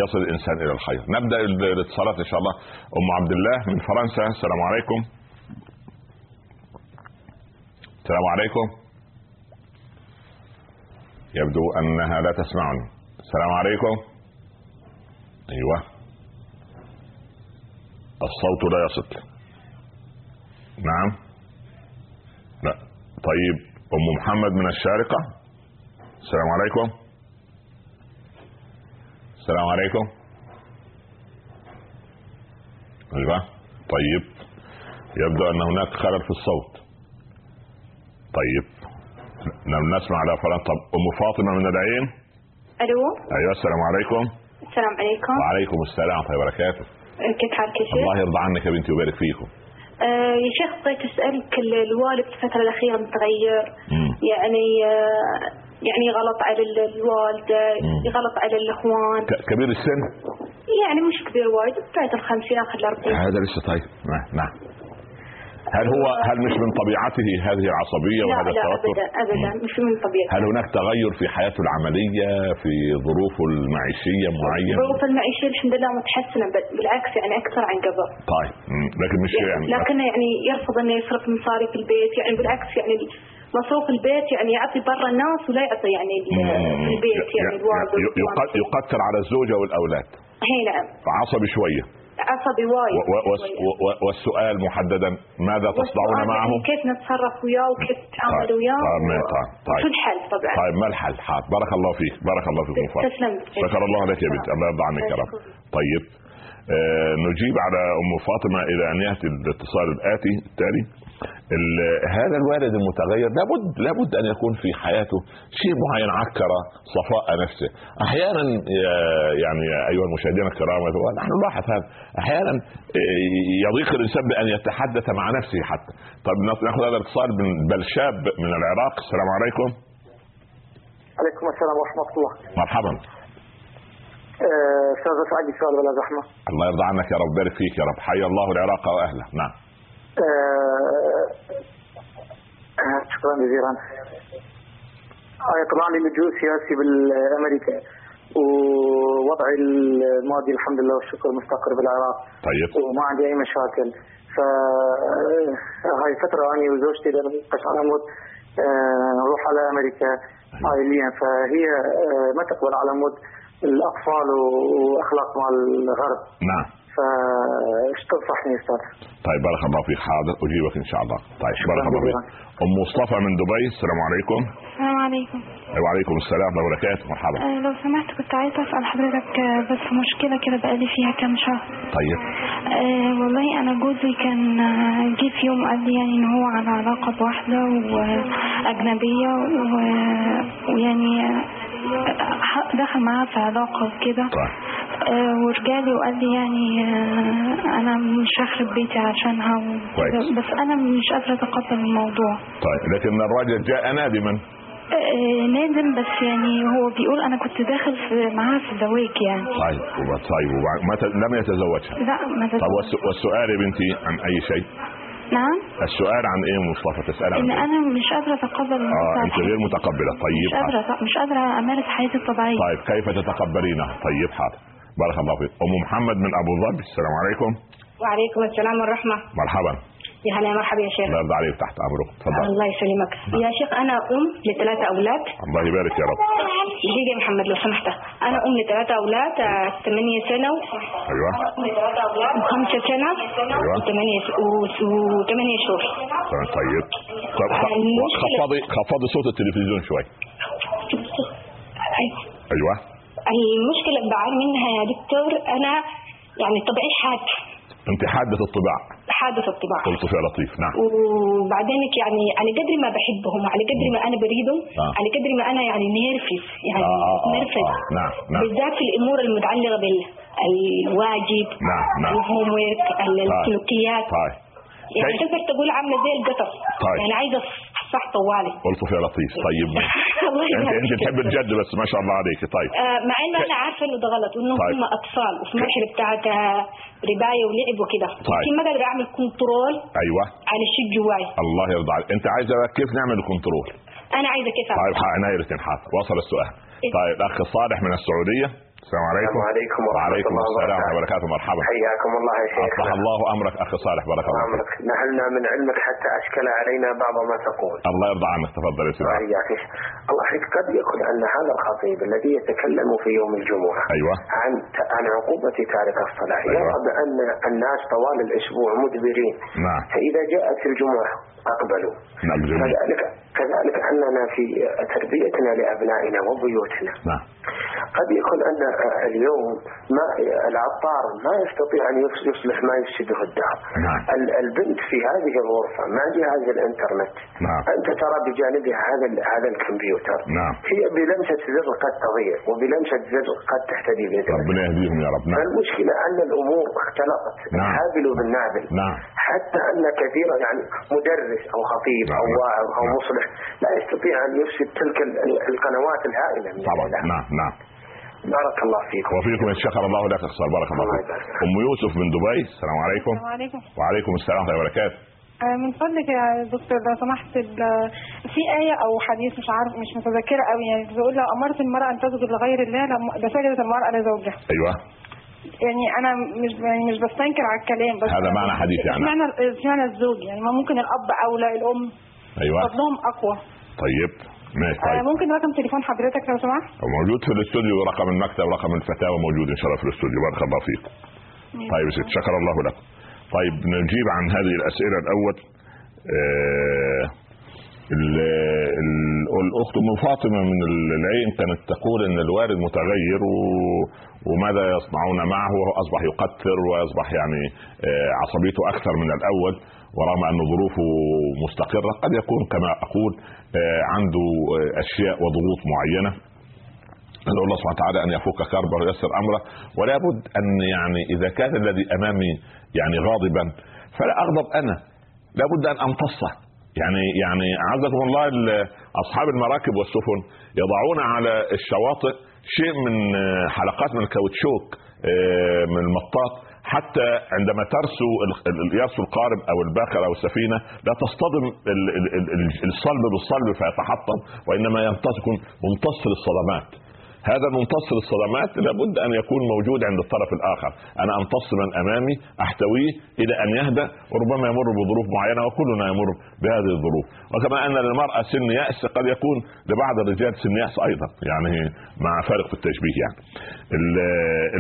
Speaker 1: يصل الإنسان إلى الخير. نبدأ الاتصالات إن شاء الله. أم عبد الله من فرنسا السلام عليكم. السلام عليكم. يبدو أنها لا تسمعني السلام عليكم. أيوه. الصوت لا يصل. نعم. لا. طيب أم محمد من الشارقة. السلام عليكم. السلام عليكم. أيوه. طيب. يبدو أن هناك خلل في الصوت. طيب. لم نسمع لا فلان طب أم فاطمة من العين؟
Speaker 9: ألو؟
Speaker 1: أيوه السلام عليكم.
Speaker 9: السلام عليكم.
Speaker 1: وعليكم السلام ورحمه الله وبركاته
Speaker 9: كيف حالك يا شيخ؟
Speaker 1: الله يرضى عنك يا بنتي ويبارك فيكم.
Speaker 9: آه يا شيخ بغيت أسألك ال- الوالد في الفترة الأخيرة متغير. يعني آه يعني غلط على ال-
Speaker 1: الوالدة.
Speaker 9: غلط على
Speaker 1: الإخوان. كبير السن؟
Speaker 9: يعني مش كبير وايد بعد الخمسين آخر الأربعين.
Speaker 1: هذا لسه طيب. نعم نعم. هل هو هل مش من طبيعته هذه العصبية
Speaker 9: لا
Speaker 1: وهذا
Speaker 9: لا
Speaker 1: التوتر؟
Speaker 9: ابدا ابدا مش من طبيعتي
Speaker 1: هل هناك تغير في حياته العملية في ظروفه المعيشية معينة؟
Speaker 9: الظروف المعيشية الحمد لله متحسنة بالعكس يعني أكثر عن قبل.
Speaker 1: طيب. لكن مش يعني
Speaker 9: لكنه يعني يرفض انه يصرف مصاري في البيت يعني بالعكس يعني مصروف البيت يعني يعطي برا الناس ولا يعطي يعني البيت يعني الوالد
Speaker 1: ي- يق- يقتر على الزوجة والأولاد.
Speaker 9: هي نعم.
Speaker 1: عصبي شوية.
Speaker 9: عصبي وايد
Speaker 1: والسؤال محددا ماذا تصنعون معه؟
Speaker 9: كيف نتصرف وياه وكيف نتعامل
Speaker 1: طيب
Speaker 9: وياه؟
Speaker 1: طيب طيب طيب.
Speaker 9: شو الحل طبعا؟
Speaker 1: طيب ما الحل؟ حاضر. بارك الله فيك بارك الله فيك
Speaker 9: تسلم.
Speaker 1: شكر الله لك يا بنت الله يرضى عنك يا رب. طيب آه نجيب على أم فاطمة إلى أن يأتي الاتصال الآتي التالي. ال- هذا الوالد المتغير لابد لابد أن يكون في حياته شيء معين عكر صفاء نفسه. أحيانا يا- يعني أيها المشاهدين الكرام ونحن نلاحظ هذا. أحيانا آه، يضيق الإنسان بأن يتحدث مع نفسه حتى. طب ناخذ هذا الاتصال من بلشاب من العراق. السلام عليكم.
Speaker 10: عليكم السلام ورحمة الله.
Speaker 1: مرحبا.
Speaker 10: آه، أستاذ سعد سؤال بلا زحمة.
Speaker 1: الله يرضى عنك يا رب بارك فيك يا رب. حي الله العراق وأهله. نعم.
Speaker 10: شكرا جزيلا. آه، طبعا لجوء سياسي بالأمريكا. ووضعي المادي الحمد لله والشكر مستقر بالعراق.
Speaker 1: طيب.
Speaker 10: وما عندي أي مشاكل. ف آه، فترة أنا وزوجتي نتناقش على مود آه، نروح على أمريكا. عائليا فهي آه، ما تقبل على مود الأطفال وأخلاق مجتمع الغرب.
Speaker 1: نعم.
Speaker 10: فايش تنصحني أستاذ؟
Speaker 1: طيب بارك الله فيك. حاضر. أجيبك إن شاء الله. طيب بارك الله فيك. أم مصطفى من دبي. السلام عليكم.
Speaker 11: السلام عليكم.
Speaker 1: وعليكم السلام ورحمة الله وبركاته. مرحبا.
Speaker 11: آه، لو سمحت كنت عايزة أسأل حضرتك آه، بس مشكلة كده بقالي فيها كام شهر.
Speaker 1: طيب.
Speaker 11: آه والله أنا جوزي كان آه، جه في يوم قال لي يعني إن هو على علاقة بواحدة وأجنبية و- ويعني دخل معاها في علاقة وكده. آه ورجالي وقال لي يعني آه أنا مش هخرب بيتي عشانها. بس أنا مش قادرة أتقبل الموضوع.
Speaker 1: طيب لكن الرجل جاء نادما.
Speaker 11: آه، نادم بس يعني هو بيقول أنا كنت داخل في معاها في زواج يعني.
Speaker 1: طيب طيب وبعد- ما ت- لم يتزوجها؟
Speaker 11: لا ما
Speaker 1: طب
Speaker 11: تزوج.
Speaker 1: والس- والسؤال يا بنتي عن أي شيء؟
Speaker 11: نعم.
Speaker 1: السؤال عن إيه يا مصطفى؟ تسأل عن
Speaker 11: إن
Speaker 1: إيه؟
Speaker 11: أنا مش قادرة
Speaker 1: أتقبل
Speaker 11: آه
Speaker 1: أنت غير متقبلة.
Speaker 11: مش
Speaker 1: طيب حاضر.
Speaker 11: قادرة مش قادرة أمارس حياتي الطبيعية.
Speaker 1: طيب كيف تتقبلينها طيب حاضر. بارك الله فيك. أم محمد من أبو ظبي. السلام عليكم.
Speaker 12: وعليكم السلام والرحمة.
Speaker 1: مرحبا.
Speaker 12: يا هلا مرحبا يا شيخ.
Speaker 1: الله عليك تحت أمرك. تفضل.
Speaker 12: الله يسلمك. يا شيخ أنا أم لثلاثة أولاد.
Speaker 1: الله يبارك يا رب.
Speaker 12: دقيقة يا محمد لو سمحت. أنا أم لثلاثة أولاد آه، ثمانية سنة
Speaker 1: أيوه.
Speaker 12: وخمسة سنة.
Speaker 1: أيوة.
Speaker 12: وثمانية و- وثمانية شهور.
Speaker 1: طيب طيب. طب خفضي خفضي صوت التلفزيون شوي.
Speaker 12: أيوة.
Speaker 1: أيوه
Speaker 12: المشكلة اللي بعاني منها يا دكتور أنا يعني طبعي حاد.
Speaker 1: أنت حادة الطباع
Speaker 12: حادث الطباع.
Speaker 1: قلت يا لطيف نعم.
Speaker 12: وبعدينك يعني على قدر ما بحبهم على قدر ما أنا بريدهم
Speaker 1: آه.
Speaker 12: على قدر ما أنا يعني نيرفز يعني
Speaker 1: آه، آه، آه،
Speaker 12: نرفز
Speaker 1: آه، نعم نعم.
Speaker 12: بالذات في الأمور المتعلقة بالواجب
Speaker 1: نعم نعم.
Speaker 12: الهوم ويرك السلوكيات.
Speaker 1: طيب.
Speaker 12: يعني تقدر تقول عاملة زي القطر.
Speaker 1: طيب.
Speaker 12: يعني عايزة صح طوالي.
Speaker 1: قلت يا لطيف. طيب (laughs) انت
Speaker 12: أنت.
Speaker 1: تحب الجد بس ما شاء الله عليك. طيب.
Speaker 12: آه، مع إنه أنا عارفة إنه ده غلط وإنه
Speaker 1: طيب.
Speaker 12: هم أطفال وفي مرحلة بتاعت آه، رباية ولعب وكده.
Speaker 1: طيب.
Speaker 12: لكن ما أقدر أعمل control
Speaker 1: أيوه.
Speaker 12: على الشيء جواي.
Speaker 1: الله يرضى عليك. أنت عايزة كيف نعمل ال
Speaker 12: control أنا عايزة كيف
Speaker 1: طيب
Speaker 12: أعمل؟
Speaker 1: ح- عناية الاثنين حاضر وصل السؤال. طيب الاخ صالح من السعودية. السلام عليكم.
Speaker 13: السلام عليكم ورحمة الله
Speaker 1: السلام ورحمه الله
Speaker 13: وبركاته.
Speaker 1: وبركاته. مرحبا.
Speaker 13: حياكم الله يا شيخ.
Speaker 1: اصلح الله أمرك أخي صالح. بارك الله فيك.
Speaker 13: نهلنا من علمك حتى أشكل علينا بعض ما تقول.
Speaker 1: الله يرضى عنك. تفضل يا سيدي.
Speaker 13: شيخ. الله يحفظك. قد يكون أن هذا الخطيب الذي يتكلم في يوم الجمعة
Speaker 1: أيوه.
Speaker 13: عن عن عقوبة تارك الصلاة.
Speaker 1: أيوة.
Speaker 13: يرى بأن الناس طوال الأسبوع مدبرين.
Speaker 1: نعم.
Speaker 13: فإذا جاءت الجمعة أقبلوا.
Speaker 1: نعم جميل.
Speaker 13: كذلك كذلك أننا في تربيتنا لأبنائنا وبيوتنا.
Speaker 1: نعم.
Speaker 13: قد يكون أن اليوم ما العطار ما يستطيع أن يص- يصلح ما يفسده الدار
Speaker 1: نعم.
Speaker 13: ال- البنت في هذه الغرفة مع جهاز الإنترنت؟
Speaker 1: نعم.
Speaker 13: أنت ترى بجانبها هذا هذا الكمبيوتر.
Speaker 1: نعم.
Speaker 13: هي بلمسة زر قد تضيع وبلمسة زر قد تهتدي بإذن
Speaker 1: ربنا يهديهم يا رب. نعم.
Speaker 13: فالمشكلة أن الأمور اختلطت
Speaker 1: نعم.
Speaker 13: الحابل بالنابل
Speaker 1: نعم.
Speaker 13: حتى أن كثيرا يعني مدرس أو خطيب أو
Speaker 1: نعم.
Speaker 13: واعظ أو
Speaker 1: نعم.
Speaker 13: مصلح لا يستطيع أن يفسد تلك ال- ال- القنوات الهائلة
Speaker 1: طبعا. نعم. نعم.
Speaker 13: بارك الله فيكم.
Speaker 1: وفيكم ان شكر الله لك اخصار بارك الله فيك. أم يوسف من دبي. السلام عليكم.
Speaker 11: السلام عليكم.
Speaker 1: وعليكم السلام ورحمة الله وبركاته.
Speaker 11: آه، من فضلك يا دكتور لو سمحت في آية أو حديث مش عارف مش متذكرة قوي يعني بيقول لو أمرت المرأة أن تسجد لغير الله لسجدت المرأة لزوجها.
Speaker 1: أيوه.
Speaker 11: يعني أنا مش يعني مش بستنكر على الكلام بس
Speaker 1: هذا معنى حديث يعني.
Speaker 11: اشمعنى اشمعنى الزوج يعني ما ممكن الأب أولى الأم.
Speaker 1: أيوه.
Speaker 11: فضلهم أقوى.
Speaker 1: طيب. ماشي
Speaker 11: آه،
Speaker 1: طيب
Speaker 11: ممكن رقم تليفون حضرتك لو سمحت؟
Speaker 1: موجود في الاستوديو رقم المكتب رقم الفتاوى موجود إن شاء الله في الاستوديو. بارك الله فيك طيب يا ست شكر الله لكم. طيب نجيب عن هذه الأسئلة الأول آه ال- ال- الأخت ام فاطمه من العين كانت تقول إن الوالد متغير و وماذا يصنعون معه؟ وهو أصبح يقتر واصبح يعني آه، عصبيته أكثر من الأول ورغم أن ظروفه مستقرة قد يكون كما أقول آه، عنده آه، أشياء وضغوط معينة. ندعو الله سبحانه وتعالى أن يفك كربه وييسر أمره ولا بد أن يعني إذا كان الذي أمامي يعني غاضبا فلا أغضب أنا لا بد أن أمتصه. يعني يعني اعزكم الله ال- أصحاب المراكب والسفن يضعون على الشواطئ شيء من آه، حلقات من الكاوتشوك آه، من المطاط حتى عندما ترسو يرسو القارب أو الباخر أو السفينة لا تصطدم ال- ال- ال- الصلب بالصلب فيتحطم وإنما يكون ممتص للصدمات. هذا الممتص للصدمات لابد أن يكون موجود عند الطرف الآخر. أنا امتص من أمامي أحتويه إلى أن يهدأ وربما يمر بظروف معينة وكلنا يمر بهذه الظروف. وكما أن للمرأة سن يأس قد يكون لبعض الرجال سن يأس أيضا يعني مع فارق في التشبيه يعني. ال-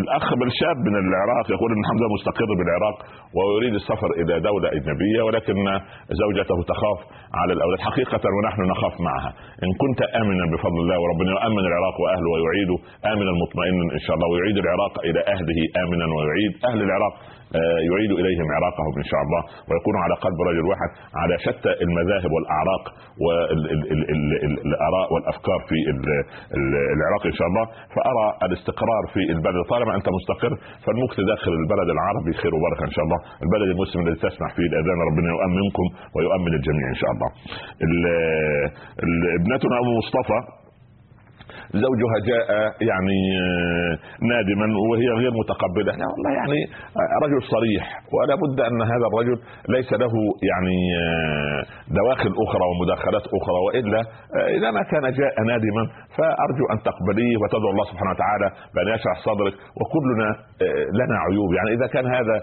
Speaker 1: الأخ بالشاب من العراق يقول إن حمزة مستقر بالعراق ويريد السفر إلى دولة أجنبية ولكن زوجته تخاف على الأولاد. حقيقة ونحن نخاف معها. إن كنت امنا بفضل الله وربنا يؤمن العراق وأهله ويعيده آمنا مطمئنا إن شاء الله ويعيد العراق إلى أهله آمنا ويعيد أهل العراق آه، يعيد إليهم عراقهم إن شاء الله ويكونوا على قلب رجل واحد على شتى المذاهب والأعراق والاراء والأفكار في ال- ال- العراق إن شاء الله. فأرى الاستقرار في البلد طالما أنت مستقر فالمكت داخل البلد العربي خير وبركة إن شاء الله. البلد المسلم الذي تسمع فيه الاذان ربنا يؤمنكم ويؤمن الجميع إن شاء الله. ال- ال- ابنتنا ام مصطفى زوجها جاء يعني آه، نادما وهي غير متقبلة. لا والله يعني آه، رجل صريح. ولا بد أن هذا الرجل ليس له يعني آه، دواخل أخرى ومداخلات أخرى. وإلا إذا ما كان جاء نادما فأرجو أن تقبليه وتدعو الله سبحانه وتعالى بأن يشرح صدرك. وكلنا لنا عيوب. يعني إذا كان هذا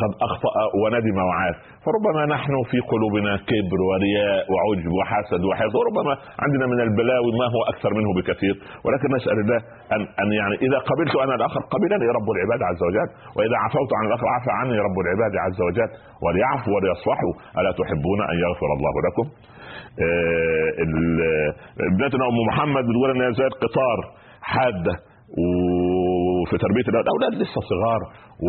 Speaker 1: قد أخطأ وندم وعاد فربما نحن في قلوبنا كبر ورياء وعجب وحسد وحسد وربما عندنا من البلاوي ما هو أكثر منه بكثير. ولكن نسال الله ان أن يعني إذا قبلت أنا الآخر قبلني رب العباد عز وجل. وإذا عفوت عن الآخر عفى عني رب العباد عز وجل. وليعفوا وليصفحوا ألا تحبون أن يغفر الله لكم؟ آه، ابنتنا أم محمد بتقول إن هي زي القطار حادة. وفي تربية الأولاد أولاد لسه صغار.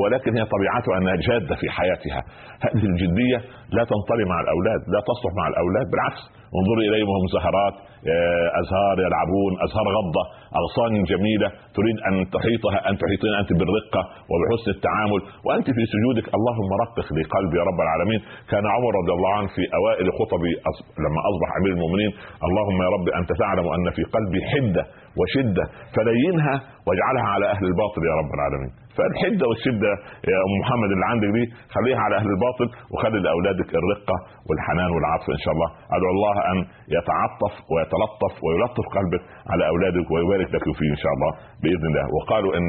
Speaker 1: ولكن هي طبيعتها أنها جادة في حياتها. هذه الجدية لا تنطلي مع الأولاد لا تصلح مع الأولاد بالعكس. انظري إليهم وهم زهرات آه، أزهار يلعبون أزهار غضة أغصان جميلة تريد أن تحيطها أن تحيطين أنت بالرقة وبحسن التعامل وأنت في سجودك. اللهم رقق لي قلبي يا رب العالمين. كان عمر رضي الله عنه في أوائل خطبه أص- لما أصبح أمير المؤمنين. اللهم يا رب أنت تعلم أن في قلبي حدة وشدة فلينها واجعلها على أهل الباطل يا رب العالمين. فالحدة والشدة يا أم محمد اللي عندك دي خليها على أهل الباطل وخلي لأولادك الرقة والحنان والعطف إن شاء الله. أدعو الله أن يتعطف ويتلطف ويلطف قلبك على أولادك ويبارك لك فيه إن شاء الله بإذن الله. وقالوا إن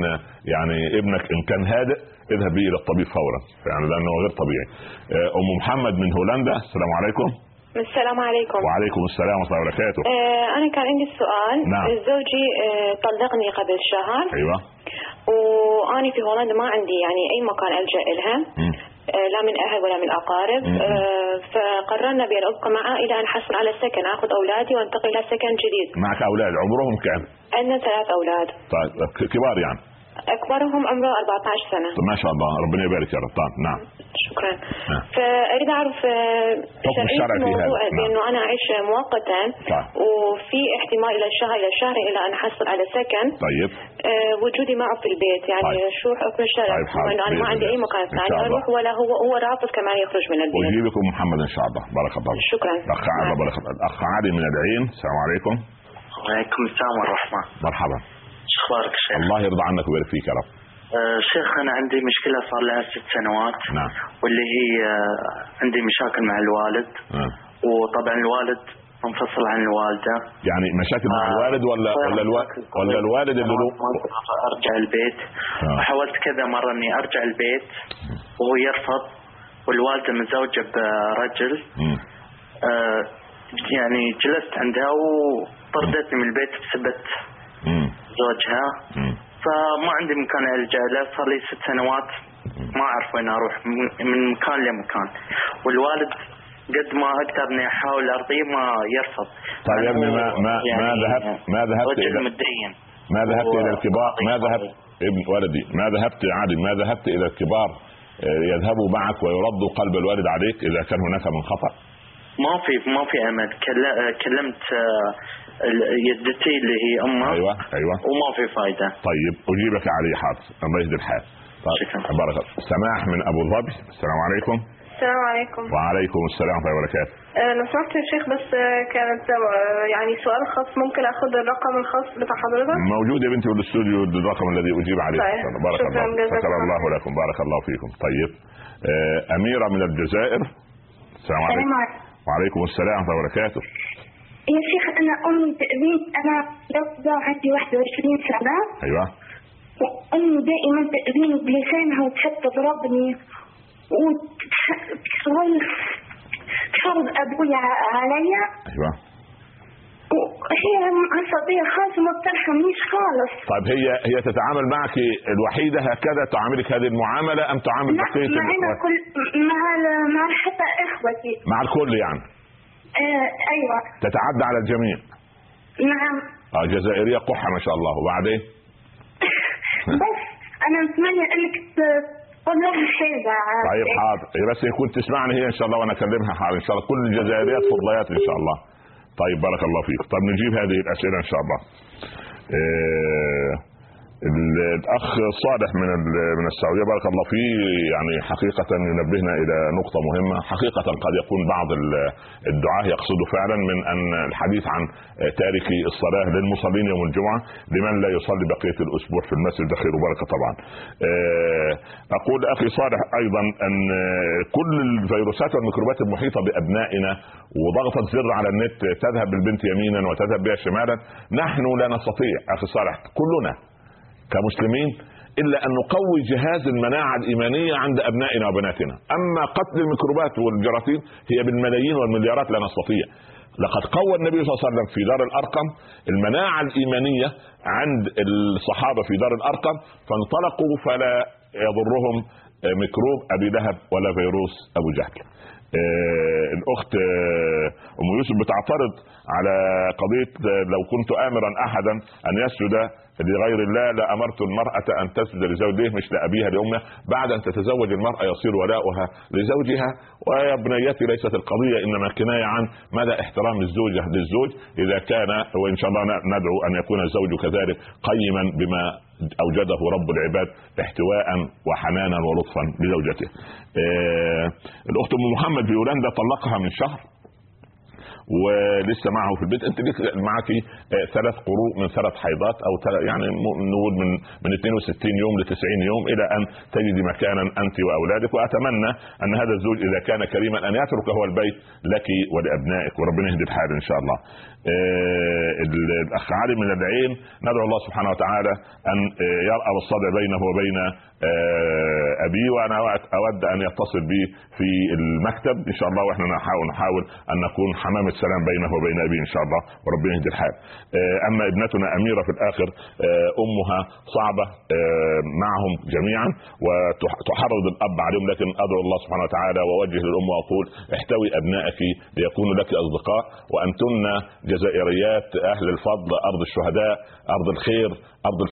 Speaker 1: يعني ابنك إن كان هادئ اذهب به إلى الطبيب فورا. يعني لأنه غير طبيعي. أم محمد من هولندا السلام عليكم.
Speaker 14: السلام عليكم.
Speaker 1: وعليكم السلام ورحمة الله وبركاته.
Speaker 14: آه أنا كان عندي سؤال.
Speaker 1: نعم.
Speaker 14: زوجي آه طلقني قبل شهر.
Speaker 1: أيوه.
Speaker 14: وأنا في هولندا ما عندي يعني أي مكان ألجأ لها. آه لا من أهل ولا من. آه فقررنا بأن أبقى معه إلى أن أحصل على سكن أخذ أولادي وأنتقل إلى سكن جديد.
Speaker 1: معك أولاد؟ عمرهم كام؟
Speaker 14: عندنا ثلاث أولاد.
Speaker 1: طيب كبار يعني.
Speaker 14: أكبرهم عمره 14 سنة
Speaker 1: طيب ما شاء الله ربنا يبارك يا رب طيب نعم
Speaker 14: شكرا
Speaker 1: نعم.
Speaker 14: فأريد أعرف آه،
Speaker 1: حكم الشرع في هذا.
Speaker 14: الموضوع
Speaker 1: نعم.
Speaker 14: بأنه أنا أعيش مؤقتا
Speaker 1: طيب.
Speaker 14: وفي احتمال إلى شهر إلى شهرين إلى أن أحصل على سكن
Speaker 1: طيب
Speaker 14: آه، وجودي معه في البيت يعني
Speaker 1: طيب.
Speaker 14: شو حكم الشرع
Speaker 1: طيب، حاضر.
Speaker 14: انه أنا ما عندي
Speaker 1: أي.
Speaker 14: مكان ثاني. أروح ولا هو هو رافض كمان يخرج من البيت
Speaker 1: ويجيبكم محمد إن شاء الله بارك الله فيك.
Speaker 14: شكرا
Speaker 1: الاخ علي بارك الله الاخ علي من العين السلام عليكم
Speaker 15: وعليكم السلام والرحمة
Speaker 1: مرحبا
Speaker 15: أخبارك شيخ؟
Speaker 1: الله يرضى عنك ويبارك فيك يا رب
Speaker 15: آه، شيخ أنا عندي مشكلة صار لها ست سنوات
Speaker 1: نعم
Speaker 15: واللي هي آه، عندي مشاكل مع الوالد
Speaker 1: آه.
Speaker 15: وطبعا الوالد منفصل عن الوالدة
Speaker 1: يعني مشاكل مع الوالد ولا ولا الوالد ولا الوالد اللي له
Speaker 15: أرجع البيت
Speaker 1: آه.
Speaker 15: وحاولت كذا مرة إني أرجع البيت وهو يرفض والوالدة متزوجة برجل. آه، يعني جلست عندها وطردتني من البيت بسبة
Speaker 1: مم.
Speaker 15: زوجها. فما عندي مكان الجا له صار لي ست سنوات. ما أعرف وين أروح. من- مكان لمكان. والوالد قد ما أقدر إني أحاول أرضيه ما يرفض.
Speaker 1: طيب يا ابني ما ما ما
Speaker 15: يعني
Speaker 1: ذهبت ما ذهبت إلى
Speaker 15: متدين.
Speaker 1: ما ذهبت إلى الكبار ما ذهبت ابن ولدي ما ذهبت يا علي ما ذهبت إلى الكبار آه، يذهبوا معك ويردوا قلب الوالد عليك إذا كان هناك من خطأ.
Speaker 15: ما في ما في أمل. كل- كلمت آه، يدتي اللي هي امه
Speaker 1: أيوه أيوه.
Speaker 15: وما في فايدة.
Speaker 1: طيب أجيبك يا علي حاضر الله يهدي الحال طيب بارك الله سماح من أبو ظبي. السلام عليكم.
Speaker 16: السلام عليكم.
Speaker 1: وعليكم السلام ورحمة الله وبركاته.
Speaker 16: لو سمحت يا شيخ بس آه، كانت آه، يعني سؤال خاص. ممكن آخد الرقم الخاص بتاع حضرتك؟
Speaker 1: موجود يا بنتي بالاستوديو الرقم الذي أجيب عليه.
Speaker 16: طيب.
Speaker 1: بارك
Speaker 16: شكراً
Speaker 1: الله شكر
Speaker 16: الله
Speaker 1: لكم. بارك الله فيكم. طيب أميرة من الجزائر. السلام عليكم. وعليكم السلام ورحمة الله وبركاته.
Speaker 17: يا شيخ أنا أمي تأذين أنا لو عندي 21 سنة.
Speaker 1: أيوه.
Speaker 17: وأمي دائما تأذيني بلسانها وتحب تضربني وتحاول تفرض أبويا عليا.
Speaker 1: أيوه.
Speaker 17: وهي عصبية خالص وما بترحمنيش خالص.
Speaker 1: طيب هي هي تتعامل معك الوحيدة هكذا؟ تعاملك هذه المعاملة أم تعامل
Speaker 17: معنا
Speaker 1: ال-
Speaker 17: كل مع مع حتى إخوتي.
Speaker 1: مع الكل يعني.
Speaker 17: آه أيوة.
Speaker 1: تتعدى على الجميع.
Speaker 17: نعم.
Speaker 1: آه جزائرية قحة ما شاء الله. وبعدين؟ (laughs)
Speaker 17: بس أنا أتمنى إنك ت- تقول حاجة.
Speaker 1: طيب حاضر. هي بس كنت تسمعني هي إن شاء الله وأنا أكلمها حاضر. إن شاء الله كل الجزائريات فضليات إن شاء الله. طيب بارك الله فيك. طب نجيب هذه الأسئلة إن شاء الله. ال- الأخ صالح من من السعودية بارك الله فيه يعني حقيقة ينبهنا إلى نقطة مهمة حقيقة قد يكون بعض ال- الدعاة يقصد فعلا من أن الحديث عن تاركي الصلاة للمصلين يوم الجمعة لمن لا يصلي بقية الأسبوع في المسجد ده خير وبركة طبعا. آه، أقول أخي صالح أيضا أن كل الفيروسات والميكروبات المحيطة بأبنائنا وضغطه زر على النت تذهب بالبنت يمينا وتذهب بها شمالا نحن لا نستطيع أخي صالح كلنا كمسلمين إلا أن نقوي جهاز المناعة الإيمانية عند أبنائنا وبناتنا، أما قتل الميكروبات والجراثيم هي بالملايين والمليارات لا نستطيع. لقد قوى النبي صلى الله عليه وسلم في دار الأرقم المناعة الإيمانية عند الصحابة في دار الأرقم فانطلقوا فلا يضرهم ميكروب أبي لهب ولا فيروس أبو جهل. آه، الأخت آه، أم يوسف بتعترض على قضية آه، لو كنت امرا احدا أن يسجد لغير الله لأمرت المرأة أن تسجد لزوجها مش لابيها لامها بعد أن تتزوج المرأة يصير ولاؤها لزوجها. ويا بنيتي ليست القضية إنما كناية عن مدى احترام الزوجه للزوج. إذا كان وإن شاء الله ندعو أن يكون الزوج كذلك قيما بما أوجده رب العباد احتواء وحنانا ولطفا لزوجته. آه الأخت أم محمد في هولندا طلقها من شهر ولسه معه في البيت أنت ليك معك آه، ثلاث قروء من ثلاث حيضات أو يعني نقول من من 62 يوم ل 90 يوم إلى أن تجدي مكانا أنت وأولادك وأتمنى أن هذا الزوج إذا كان كريما أن يترك هو البيت لك ولأبنائك وربنا يهدي الحال إن شاء الله. آه، ال- الاخ علي من العين ندعو الله سبحانه وتعالى أن آه، يرأى بالصدع بينه وبين آه، أبيه وأنا اود أن يتصل بي في المكتب إن شاء الله وإحنا نحاول نحاول أن نكون حمام السلام بينه وبين أبيه إن شاء الله وربنا يهدي الحال. أما ابنتنا أميرة في الآخر أمها صعبة معهم جميعا وتحرض الأب عليهم لكن أدعو الله سبحانه وتعالى وأوجه للأم وأقول احتوي أبنائك ليكونوا لك أصدقاء وأنتن جزائريات أهل الفضل أرض الشهداء أرض الخير أرض